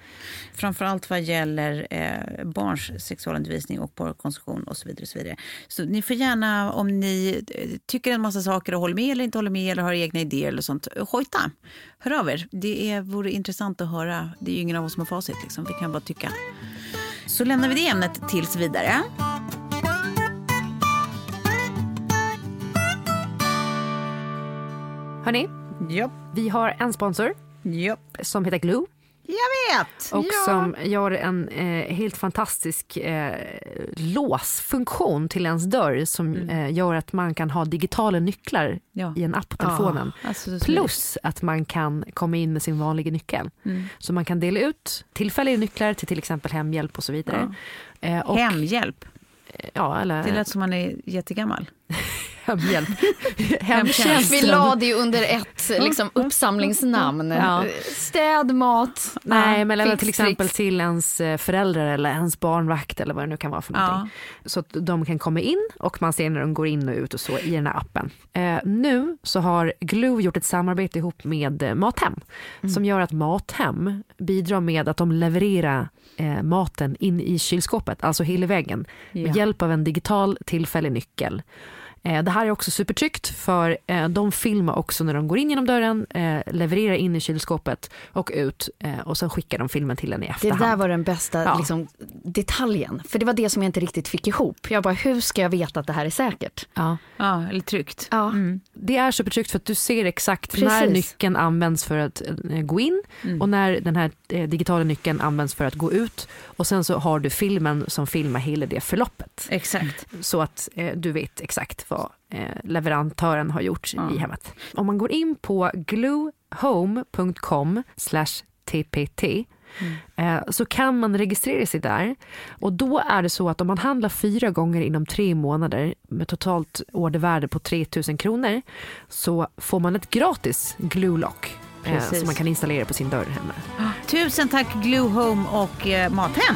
Framförallt vad gäller eh, barns sexualundervisning och porrkonsumtion och så vidare. Och så vidare. Så ni får gärna, om ni eh, tycker en massa saker och håller med eller inte håller med eller har egna idéer eller sånt, hojta. Hör av er. Det är, vore intressant att höra. Det är ju ingen av oss som har facit. Liksom. Vi kan bara tycka. Så lämnar vi det ämnet tills vidare. Hörni, Yep. Vi har en sponsor yep. som heter Glue. Jag vet! Och ja. som gör en eh, helt fantastisk eh, låsfunktion till ens dörr som mm. eh, gör att man kan ha digitala nycklar ja. i en app på telefonen. Ja, alltså Plus att man kan komma in med sin vanliga nyckel. Mm. Så man kan dela ut tillfälliga nycklar till till exempel hemhjälp och så vidare. Eh, och, hemhjälp? Ja, eller... Det lät som man är jättegammal. Hemhjälp. Hemtjänst. Vi la det ju under ett liksom, uppsamlingsnamn. Ja. Städ, mat. Nej, men eller till exempel till ens eh, föräldrar eller ens barnvakt eller vad det nu kan vara för någonting. Ja. Så att de kan komma in och man ser när de går in och ut och så i den här appen. Eh, nu så har Glue gjort ett samarbete ihop med eh, Mathem mm. som gör att Mathem bidrar med att de levererar eh, maten in i kylskåpet, alltså hela väggen, ja. med hjälp av en digital tillfällig nyckel. Eh, det här är också supertryggt för eh, de filmar också när de går in genom dörren, eh, levererar in i kylskåpet och ut och sen skickar de filmen till en i efterhand. Det där var den bästa ja. liksom, detaljen, för det var det som jag inte riktigt fick ihop. Jag bara, hur ska jag veta att det här är säkert? Ja, ja eller tryggt. Ja. Mm. Det är supertryggt för att du ser exakt Precis. när nyckeln används för att gå in mm. och när den här digitala nyckeln används för att gå ut. Och sen så har du filmen som filmar hela det förloppet. Exakt. Så att du vet exakt vad eh, leverantören har gjort mm. i hemmet. Om man går in på gluehome.com tpt Mm. Eh, så kan man registrera sig där. Och då är det så att om man handlar fyra gånger inom tre månader med totalt ordervärde på 3000 kronor så får man ett gratis Glue Lock eh, som man kan installera på sin dörr hemma. Tusen tack Glue Home och eh, Mathem.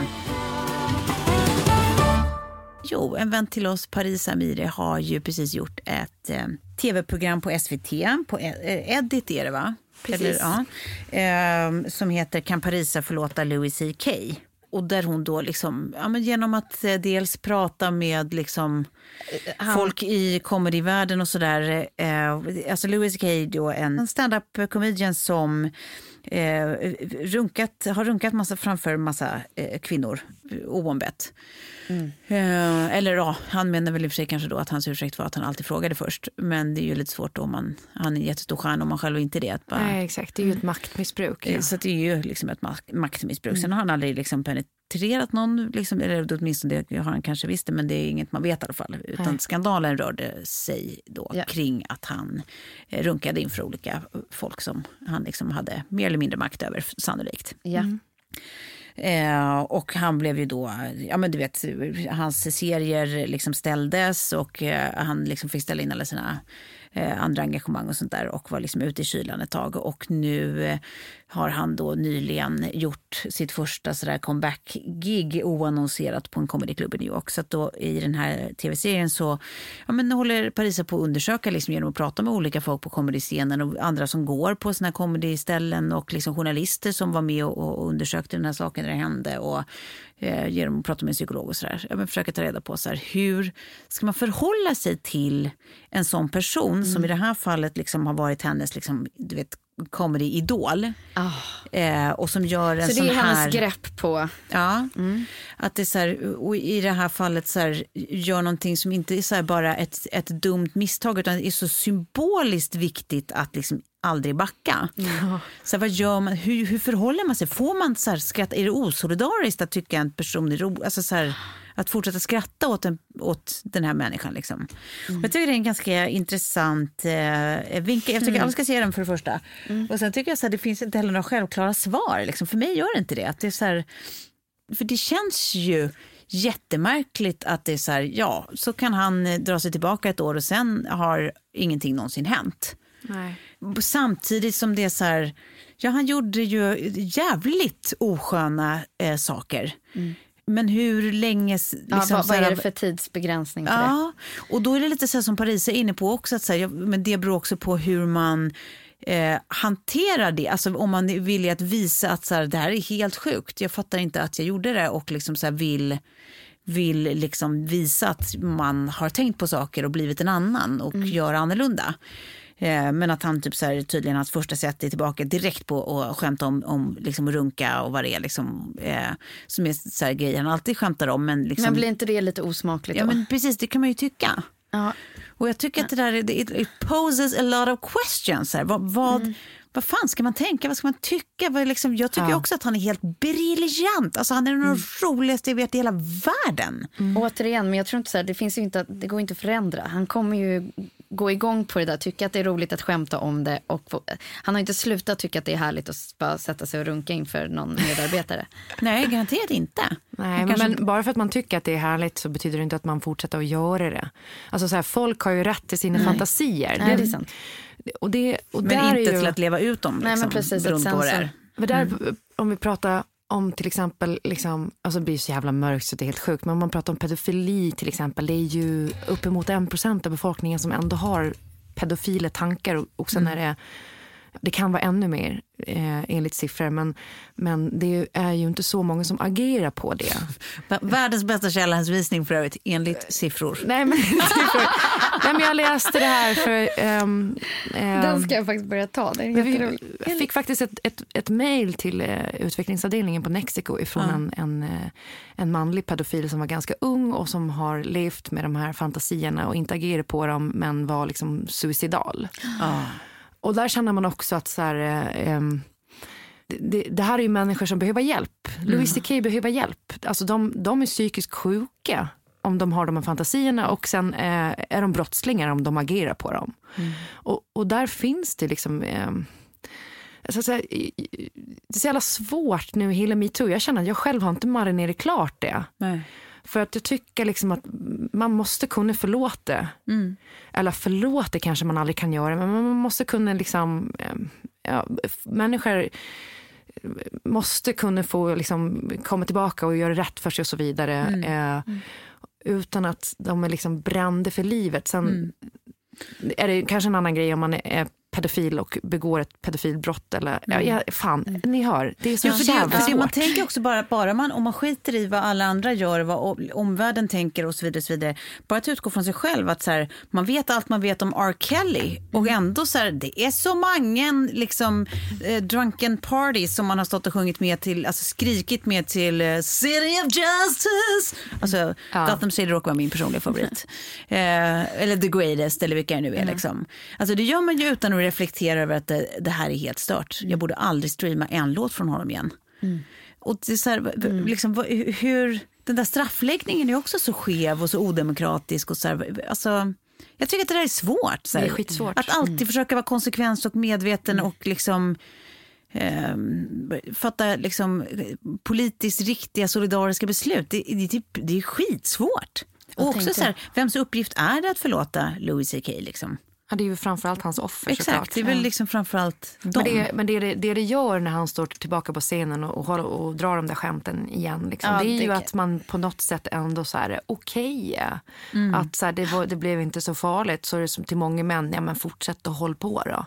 Jo, en vän till oss, Paris Amiri, har ju precis gjort ett eh, tv-program på SVT. På eh, Edit är det, va? Precis. Eller, ja, eh, som heter Kan Parisa förlåta Louis CK? Och där hon då liksom, ja, genom att eh, dels prata med liksom eh, Han... folk i comedyvärlden och sådär. Eh, alltså Louis CK då en stand-up comedian som eh, runkat, har runkat massa framför massa eh, kvinnor oombett. Mm. Eh, eller ja, han menar väl i och för sig kanske då att hans ursäkt var att han alltid frågade först. Men det är ju lite svårt då om man, han är en jättestor stjärna om man själv inte är det. Bara, Nej exakt, det är ju ett maktmissbruk. Ja. Så det är ju liksom ett maktmissbruk. Mm. Sen har han aldrig liksom penetrerat någon, liksom, eller åtminstone det har han kanske visst det, men det är inget man vet i alla fall. Utan Nej. skandalen rörde sig då ja. kring att han eh, runkade inför olika folk som han liksom hade mer eller mindre makt över, sannolikt. Ja. Mm. Eh, och han blev ju då, ja men du vet, hans serier liksom ställdes och eh, han liksom fick ställa in alla sina eh, andra engagemang och sånt där och var liksom ute i kylan ett tag. Och nu eh, har han då nyligen gjort sitt första comeback-gig oannonserat på en comedyklubb i New York. Så att då i den här tv-serien så ja, men håller Parisa på att undersöka liksom genom att prata med olika folk på comedyscenen och andra som går på såna här comedyställen och liksom journalister som var med och, och undersökte den här saken när det hände och eh, genom att prata med en psykolog och sådär. Ja, försöka ta reda på så här, hur ska man förhålla sig till en sån person mm. som i det här fallet liksom har varit hennes liksom, du vet, comedy-idol. Oh. Eh, och som gör en så sån det är här... hennes grepp på... Ja. Mm. Att det är så här, och i det här fallet så här, gör någonting som inte är så bara ett, ett dumt misstag utan är så symboliskt viktigt att liksom aldrig backa. Mm. Så vad gör man, hur, hur förhåller man sig? Får man så här skratt? Är det osolidariskt att tycka en person är rolig? Alltså så här, att fortsätta skratta åt, en, åt den här människan. Liksom. Mm. Jag tycker det är en ganska intressant eh, vinkel. Jag tycker mm. alla ska se den för det första. Mm. Och sen tycker jag att det finns inte heller några självklara svar. Liksom. För mig gör det inte det. Att det är så här, för det känns ju jättemärkligt att det är så här, ja, så kan han eh, dra sig tillbaka ett år och sen har ingenting någonsin hänt. Nej. Samtidigt som det är så här, ja han gjorde ju jävligt osköna eh, saker. Mm. Men hur länge... Liksom, ja, vad, vad är det för tidsbegränsning för ja, det? Och då är det lite så som Paris är inne på också, att så här, men det beror också på hur man eh, hanterar det. Alltså om man är villig att visa att så här, det här är helt sjukt, jag fattar inte att jag gjorde det och liksom så här, vill vill liksom visa att man har tänkt på saker och blivit en annan och mm. gör annorlunda. Eh, men att han typ så här, tydligen hans första sätt är tillbaka direkt på att skämta om, om liksom runka och vad det är liksom, eh, som är så här grejer han alltid skämtar om. Men, liksom, men blir inte det lite osmakligt då? Ja men precis, det kan man ju tycka. Ja. Och jag tycker att det där it, it poses a lot of questions. Här. Vad, vad, mm. vad fan ska man tänka? Vad ska man tycka? Vad liksom, jag tycker ja. också att han är helt briljant. Alltså, han är den mm. roligaste jag vet i hela världen. Mm. Återigen, men jag tror inte så här, det, finns inte, det går inte att förändra. Han kommer ju gå igång på det där, tycka att det är roligt att skämta om det. Och få, han har inte slutat tycka att det är härligt att bara sätta sig och runka inför någon medarbetare. Nej, garanterat inte. Nej, kanske... men bara för att man tycker att det är härligt så betyder det inte att man fortsätter att göra det. Alltså så här, folk har ju rätt till sina Nej. fantasier. Nej, det är sant. Och det, och men inte ju... till att leva ut dem. Liksom, Nej, men liksom, precis. Ett sensor. Men där, mm. Om vi pratar om till exempel, liksom, alltså det blir så jävla mörkt så det är helt sjukt, men om man pratar om pedofili till exempel, det är ju uppemot en procent av befolkningen som ändå har pedofila tankar och, och sen mm. är det det kan vara ännu mer eh, enligt siffror, men, men det är ju inte så många som agerar på det. Världens bästa källhänvisning för övrigt, enligt siffror. Nej, men, siffror. Nej, men jag läste det här för... Um, um, Den ska jag faktiskt börja ta. Det är vi fick faktiskt ett, ett, ett mejl till uh, utvecklingsavdelningen på Mexico ifrån ja. en, en, uh, en manlig pedofil som var ganska ung och som har levt med de här fantasierna och inte agerat på dem men var liksom suicidal. Ja. Och där känner man också att så här, eh, det, det, här är ju människor som behöver hjälp. Mm. Louis CK behöver hjälp. Alltså de, de är psykiskt sjuka om de har de här fantasierna och sen eh, är de brottslingar om de agerar på dem. Mm. Och, och där finns det liksom eh, så säga, det är så jävla svårt nu i hela metoo. Jag känner att jag själv har inte marinerat klart det. Nej. För att jag tycker liksom att man måste kunna förlåta. Mm. Eller förlåta kanske man aldrig kan göra, men man måste kunna liksom... Eh, ja, människor måste kunna få liksom komma tillbaka och göra rätt för sig och så vidare. Mm. Eh, mm. Utan att de är liksom brända för livet. Sen mm. är det kanske en annan grej om man är pedofil och begår ett pedofilbrott. Eller, mm. ja, fan, mm. ni hör, det är så ja, jävla det, svårt. Man tänker också bara, bara man, om man skiter i vad alla andra gör, vad omvärlden tänker och så vidare, så vidare bara att utgå från sig själv, att så här, man vet allt man vet om R. Kelly och mm. ändå så här, det är så många liksom, eh, drunken parties som man har stått och sjungit med till, alltså skrikit med till eh, City of Justice. Alltså, ja. Gotham City råkar vara min personliga favorit. eh, eller The Greatest eller vilka det nu är. Mm. Liksom. Alltså, det gör man ju utan att reflektera över att det, det, här är helt stört. Jag borde aldrig streama en låt från honom igen. Mm. Och det är så här, mm. liksom, hur, den där straffläggningen är också så skev och så odemokratisk. Och så här, alltså, jag tycker att det där är svårt. Så här, det är skitsvårt. Att alltid mm. försöka vara konsekvent och medveten mm. och liksom eh, fatta liksom, politiskt riktiga solidariska beslut. Det, det, det, det är skitsvårt. Och också så här, vems uppgift är det att förlåta Louis CK? Liksom? Ja, det är ju framförallt hans offer Exakt, såklart. det är väl liksom framförallt dem. Men, det, men det, det, det gör när han står tillbaka på scenen och, och, och drar de där skämten igen, liksom, Ja, det är det ju att man på något sätt ändå så här, okej. Mm. Att så här, det, var, det blev inte så farligt. Så är det som till många män, ja men fortsätt och håll på då.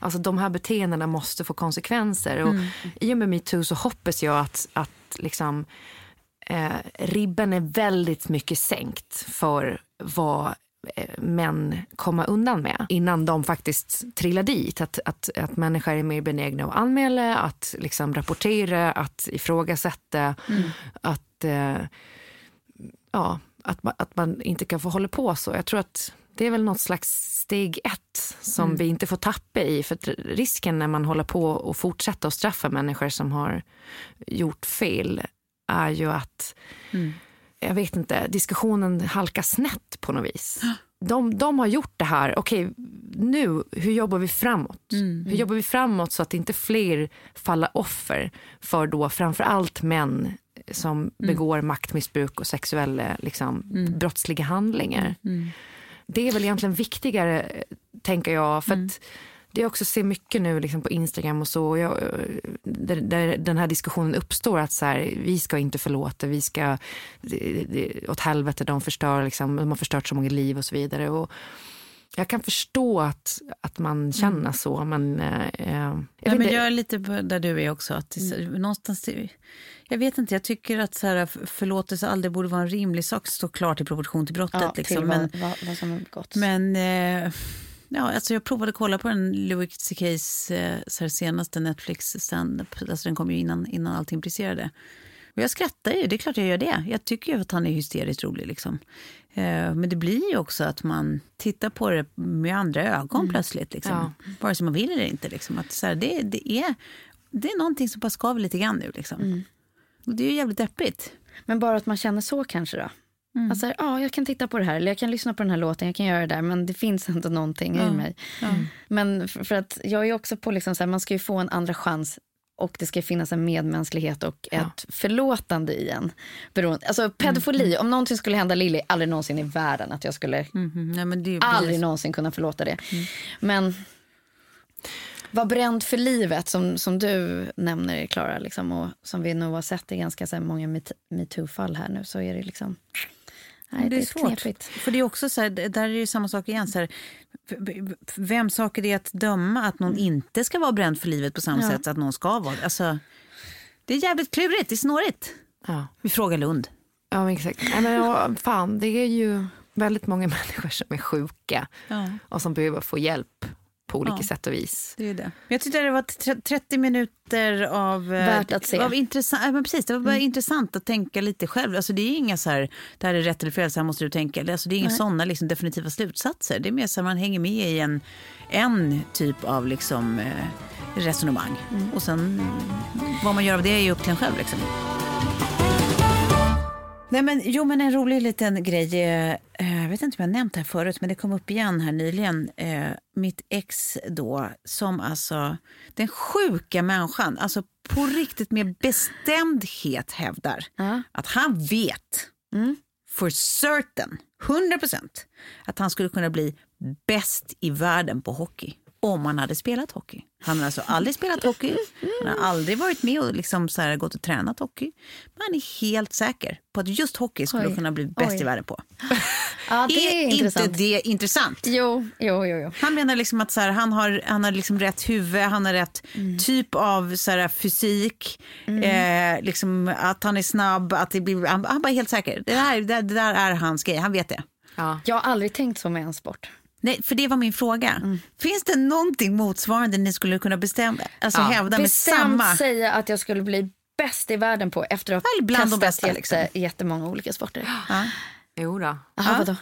Alltså de här beteendena måste få konsekvenser. Och Mm. I och med metoo så hoppas jag att, att liksom, eh, ribben är väldigt mycket sänkt för vad män komma undan med innan de faktiskt trillar dit. Att, att, att människor är mer benägna att anmäla, att liksom rapportera, att ifrågasätta. Att, eh, ja, att, man, att man inte kan få hålla på så. Jag tror att det är väl något slags steg ett som vi inte får tappa i. För att risken när man håller på och fortsätter att straffa människor som har gjort fel är ju att jag vet inte, diskussionen halkar snett på något vis. De, de har gjort det här, okej nu, hur jobbar vi framåt? Hur jobbar vi framåt så att inte fler faller offer för då framför allt män som begår maktmissbruk och sexuella liksom, brottsliga handlingar. Det är väl egentligen viktigare, tänker jag. För att det jag också ser mycket nu liksom på Instagram och så, och jag, där, där den här diskussionen uppstår att så här, vi ska inte förlåta, vi ska, åt helvete, de förstör, liksom, de har förstört så många liv och så vidare. Och jag kan förstå att, att man känner så, men... Eh, jag, Ja, vet men jag är lite där du är också. Att så- någonstans, jag vet inte, jag tycker att så här, förlåtelse aldrig borde vara en rimlig sak. Stå klart i proportion till brottet. Ja, liksom. till men, vad, vad, vad begåtts. men eh, ja, alltså jag provade att kolla på den Louis CKs eh, senaste Netflix stand-up. Alltså den kom ju innan, innan allting briserade. Och jag skrattar ju, det är klart jag gör det. Jag tycker ju att han är hysteriskt rolig. Liksom. Eh, men det blir ju också att man tittar på det med andra ögon plötsligt. Liksom. Ja. Vare sig man vill eller inte. Liksom. Att, så här, det, det, är, det är någonting som bara skaver lite grann nu. Liksom. Och det är ju jävligt deppigt. Men bara att man känner så kanske då? Alltså, ja, jag kan titta på det här, eller jag kan lyssna på den här låten, jag kan göra det där, men det finns ändå någonting i mig. Men för, för att jag är också på, liksom så här, man ska ju få en andra chans och det ska finnas en medmänsklighet och ett förlåtande i en. Beroende, alltså pedofili, om någonting skulle hända Lilly, aldrig någonsin i världen att jag skulle Mhm. Nej, men det aldrig precis- någonsin kunna förlåta det. Men var bränd för livet som, som du nämner Klara, liksom, och som vi nog har sett i ganska så här, många met- metoo-fall här nu så är det liksom... Nej, det är svårt. knepigt. För det är också så här, där är det samma sak igen. Så här, vem sak är det att döma att någon inte ska vara bränd för livet på samma Ja. sätt att någon ska vara alltså, Det är jävligt klurigt, det är snårigt. Ja. Vi frågar Lund. Ja, men exakt. Nej, men, ja, fan, det är ju väldigt många människor som är sjuka Ja. och som behöver få hjälp på olika Ja. sätt och vis. Det är det. Jag tyckte det var tre- 30 minuter av... eh, Värt att se. Av intressant, ja, men precis, det var bara intressant att tänka lite själv. Alltså, det är inga så här, det här är rätt eller fel, så här måste du tänka. Alltså, det är inga sådana liksom, definitiva slutsatser. Det är mer så att man hänger med i en, en typ av liksom, eh, resonemang. Och sen mm, vad man gör av det är ju upp till en själv. Liksom. Nej, men, jo, men en rolig liten grej. eh, Jag vet inte om jag nämnt det här förut, men det kom upp igen här nyligen. Eh, mitt ex då, som alltså, den sjuka människan, alltså på riktigt med bestämdhet hävdar Ja. att han vet for certain, 100 procent, att han skulle kunna bli bäst i världen på hockey om han hade spelat hockey. Han har alltså aldrig spelat hockey, han har aldrig varit med och liksom så här gått och tränat hockey. Men han är helt säker på att just hockey skulle Oj. kunna bli bäst Oj. i världen på. Ja, det är, är intressant. inte det intressant? Jo, jo, jo. jo. Han menar liksom att så här, han har, han har liksom rätt huvud, han har rätt Mm. typ av så här, fysik, eh, liksom, att han är snabb, att det blir, han, han bara är helt säker. Det, här, det, det där är hans grej, han vet det. Ja. Jag har aldrig tänkt så med en sport. Nej, för det var min fråga. Mm. Finns det någonting motsvarande ni skulle kunna bestämma, alltså Ja. hävda med Bestämt samma? säga att jag skulle bli bäst i världen på efter att ha bland de testat bästa, jätte, liksom. jättemånga olika sporter. Jo då. Jaha, vadå?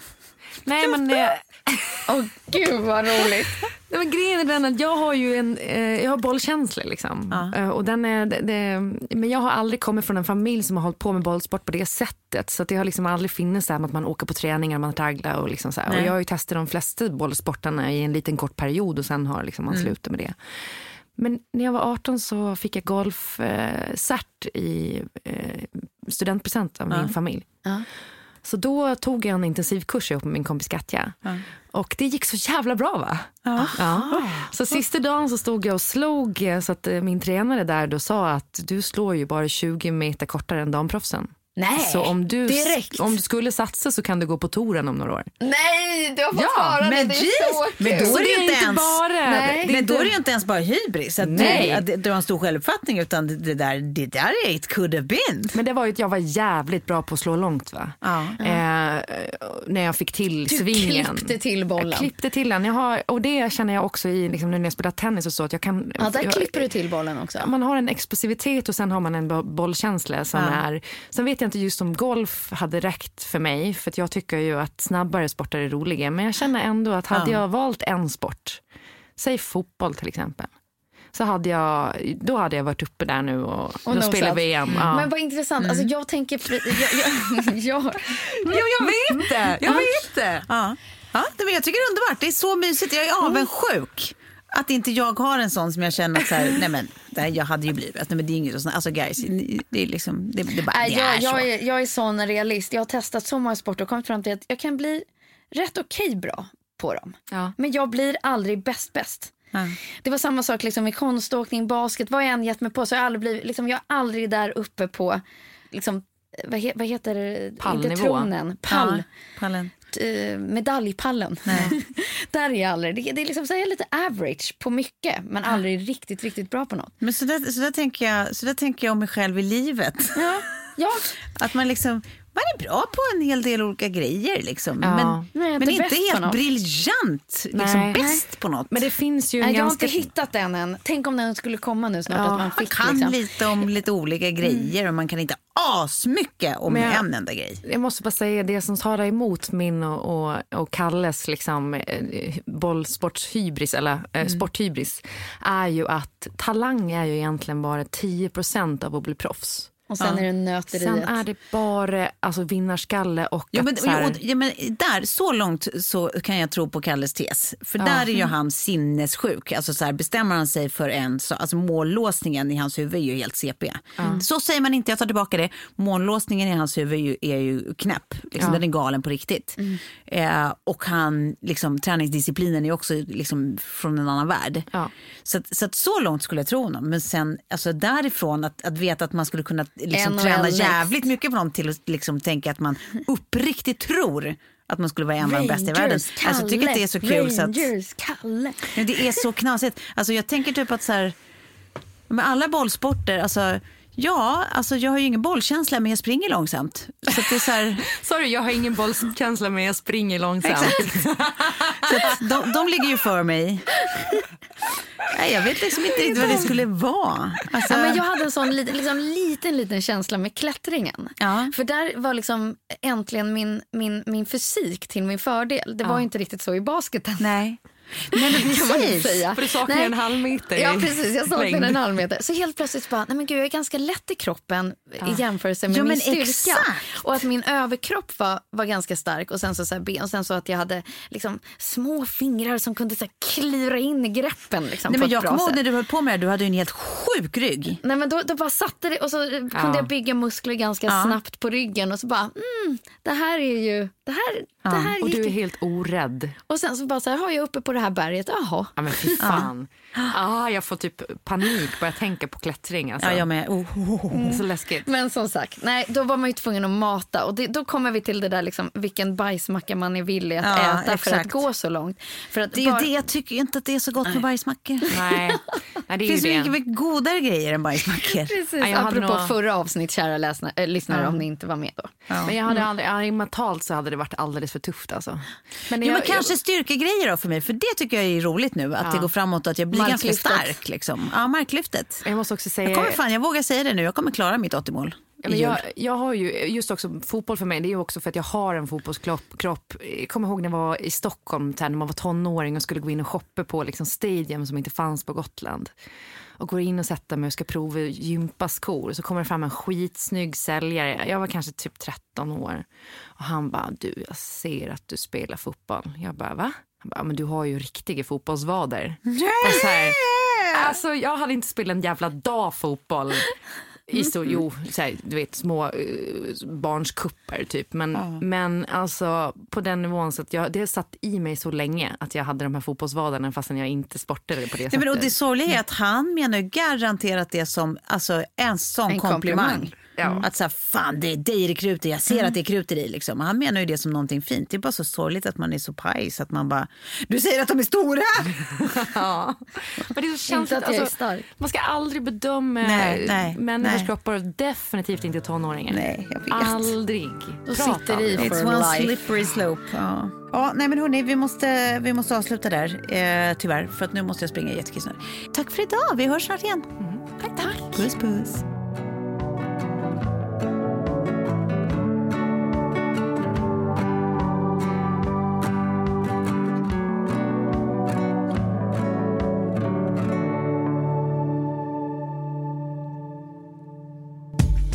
Nej, men, eh, Åh gud vad roligt. Nej, men grejen är den att jag har ju en eh, jag har bollkänsla. Liksom. Eh, och den är, det, det, men jag har aldrig kommit från en familj som har hållit på med bollsport på det sättet. Så det har liksom aldrig funnits så här med att man åker på träningar, man tragglar och liksom så här. Och jag har ju testat de flesta bollsporterna i en liten kort period och sen har liksom man slutat med det. Men när jag var 18 så fick jag golfcert eh, i eh, studentpresent av min familj. Så då tog jag en intensivkurs ihop med min kompis Katja. Ja. Och det gick så jävla bra va? Ja. ja. Så sista dagen så stod jag och slog så att eh, min tränare där då sa att du slår ju bara 20 meter kortare än damproffsen. Nej, så om du, direkt. om du skulle satsa så kan du gå på touren om några år. Nej, du har fått ja, höra men det. Det är Men då är det, inte ens, bara, nej. men då är det inte ens bara hybris, att, nej. Du, att du har en stor självuppfattning, utan det där, det där är it could have been. Men det var ju att jag var jävligt bra på att slå långt va. Ja. Eh, när jag fick till du svingen. Du klippte till bollen. Jag klippte till den. Jag har, och det känner jag också i, liksom, när jag spelar tennis och så. Att jag kan, ja, där jag, klipper du till bollen också. Man har en explosivitet och sen har man en bollkänsla som ja. är, sen vet jag inte just om golf hade räckt för mig. För jag tycker ju att snabbare sporter är roliga. Men jag känner ändå att hade jag valt en sport, säg fotboll till exempel. Så hade jag, då hade jag varit uppe där nu och, och då spelar VM. Mm. Ja. Men vad intressant. Alltså, mm. jag tänker... Jag, jag, jag, jag, jag vet det. Jag vet det. Ja. Ja, men jag tycker det är underbart. Det är så mysigt. Jag är avundsjuk. Att inte jag har en sån som jag känner att så här, nej men, det här, jag hade ju blivit, nej men det är inget sånt, alltså guys, det är liksom, det, det, bara, det jag, är jag, så. Är, jag är sån realist, jag har testat så många sporter och kommit fram till att jag kan bli rätt okej okay bra på dem. Ja. Men jag blir aldrig bäst bäst. Ja. Det var samma sak liksom med konståkning, basket, vad jag än gett mig på så jag aldrig blivit, liksom, jag är aldrig där uppe på liksom, vad, he, vad heter det? Pallnivå. Inte tronen. Pall. Ja, pallen. Uh, medaljpallen. där är jag aldrig. Det, det är liksom så är lite average på mycket men aldrig riktigt, riktigt bra på något. Men så där, så där, tänker, jag, så där tänker jag om mig själv i livet. Ja. ja. Att man liksom man är bra på en hel del olika grejer. Liksom. Ja. Men, Nej, men inte helt briljant, liksom, bäst på något. Men det finns ju Nej, Jag har inte hittat den än. Tänk om den skulle komma nu snart. Ja. Att man, fick, man kan liksom. lite om lite olika grejer och man kan inte asmycket om jag, en enda grej. Jag måste bara säga det som talar emot min och, och, och Kalles liksom, eh, bollsportshybris, eller eh, mm. sporthybris, är ju att talang är ju egentligen bara 10% av att bli proffs. Och sen ja. är det nöteriet. Sen är det bara alltså, vinnarskalle och ja, men, här... ja, men där, Så långt så kan jag tro på Kalles tes. För ja. där är ju han sinnessjuk. Alltså, så här, bestämmer han sig för en, så, alltså mållåsningen i hans huvud är ju helt CP. Mm. Så säger man inte, jag tar tillbaka det. Mållåsningen i hans huvud är ju, är ju knäpp. Liksom, Den är galen på riktigt. Mm. Eh, och han, liksom, träningsdisciplinen är också liksom, från en annan värld. Så, så, att, så långt skulle jag tro honom. Men sen alltså, därifrån att, att veta att man skulle kunna liksom träna jävligt mycket på någon till att liksom tänka att man uppriktigt tror att man skulle vara en av de bästa i världen. Kalle, alltså, jag tycker att det är så kul. Rangers, så att, Kalle. Det är så knasigt. Alltså, jag tänker typ att så här, med alla bollsporter, alltså, Ja, alltså jag har ju ingen bollkänsla men jag springer långsamt. Så det är så här... Sorry, jag har ingen bollkänsla men jag springer långsamt. Exakt. så de, de ligger ju för mig. Nej, jag vet liksom inte riktigt vad det skulle vara. Alltså... Ja, men jag hade en sån liten, liksom, liten, liten känsla med klättringen. Ja. För där var liksom äntligen min, min, min fysik till min fördel. Det var ja. inte riktigt så i basketen. Nej. Nej, men precis. Säga. För du saknar nej. en halv meter Ja, precis. Jag saknar en halv meter. Så helt plötsligt bara, nej men gud, jag är ganska lätt i kroppen ja. i jämförelse med ja, min styrka. Exakt. Och att min överkropp var, var ganska stark och sen så, så här, och sen så att jag hade liksom, små fingrar som kunde så här, klira in i greppen. Liksom, nej, men jag kommer ihåg när du höll på med det, du hade en helt sjuk rygg. Nej, men då, då bara satte det och så ja. kunde jag bygga muskler ganska snabbt på ryggen och så bara, mm, det här är ju, det här, det här Och du är helt orädd. Och sen så bara så här, har jag uppe på det här berget, jaha, Ja, men fy fan. Ja. Ah, jag får typ panik bara jag tänker på klättring. Alltså. Ja, jag med. Oh, oh, oh. Mm. Så läskigt. Men som sagt, nej, då var man ju tvungen att mata. Och det, då kommer vi till det där liksom, vilken bajsmacka man är villig att ja, äta exakt. för att gå så långt. För att det är bara... det jag tycker inte att det är så gott nej. med bajsmackor. Nej. nej det finns det. mycket godare grejer än bajsmackor. Precis, ja, apropå nog... förra avsnitt, kära läsna, äh, lyssnare, ja. om ni inte var med då. Ja. Men jag hade aldrig, ja, mentalt så hade det varit alldeles för tufft alltså. Men, jo, men kanske styrkegrejer då för mig, för det tycker jag är roligt nu. Att det går framåt och att jag blir ganska stark. Liksom. Ja, marklyftet. Jag måste också säga... Jag, kommer fan, jag vågar säga det nu, jag kommer klara mitt 80-mål. jag, jag har ju, just också fotboll för mig, det är också för att jag har en fotbollskropp. Jag kommer ihåg när jag var i Stockholm, när man var tonåring och skulle gå in och shoppa på liksom stadium som inte fanns på Gotland. Och går in och sätter mig och ska prova gympaskor. Så kommer det fram en skitsnygg säljare. Jag var kanske typ 13 år. Och han bara, du jag ser att du spelar fotboll. Jag bara, va? Han bara, men du har ju riktiga fotbollsvader. Yeah! Så här, alltså, jag hade inte spelat en jävla dag fotboll i så, jo, så här, du vet små uh, barns kupper typ. Men, ja. men alltså på den nivån så att jag, det satt i mig så länge att jag hade de här fotbollsvadarna fastän jag inte sportade på det sättet. Nej, men, och det sorgliga är att han menar garanterat det som alltså, en sån en komplimang. komplimang. Ja. Att så här, fan det är dig det kruter jag ser mm. att det är kruter i. Liksom. Han menar ju det som någonting fint. Det är bara så sorgligt att man är så paj så att man bara, du säger att de är stora! ja. Men det är så känsligt. Att alltså, är stark. Man ska aldrig bedöma nej, nej, människors nej. kroppar och definitivt inte tonåringar. Nej, jag vet. Aldrig. Då sitter i for It's one life. slippery slope. Ja. Ja, nej men hörni, vi måste, vi måste avsluta där eh, tyvärr för att nu måste jag springa jättekiss Tack för idag, vi hörs snart igen. Mm. Tack, tack. Puss, puss.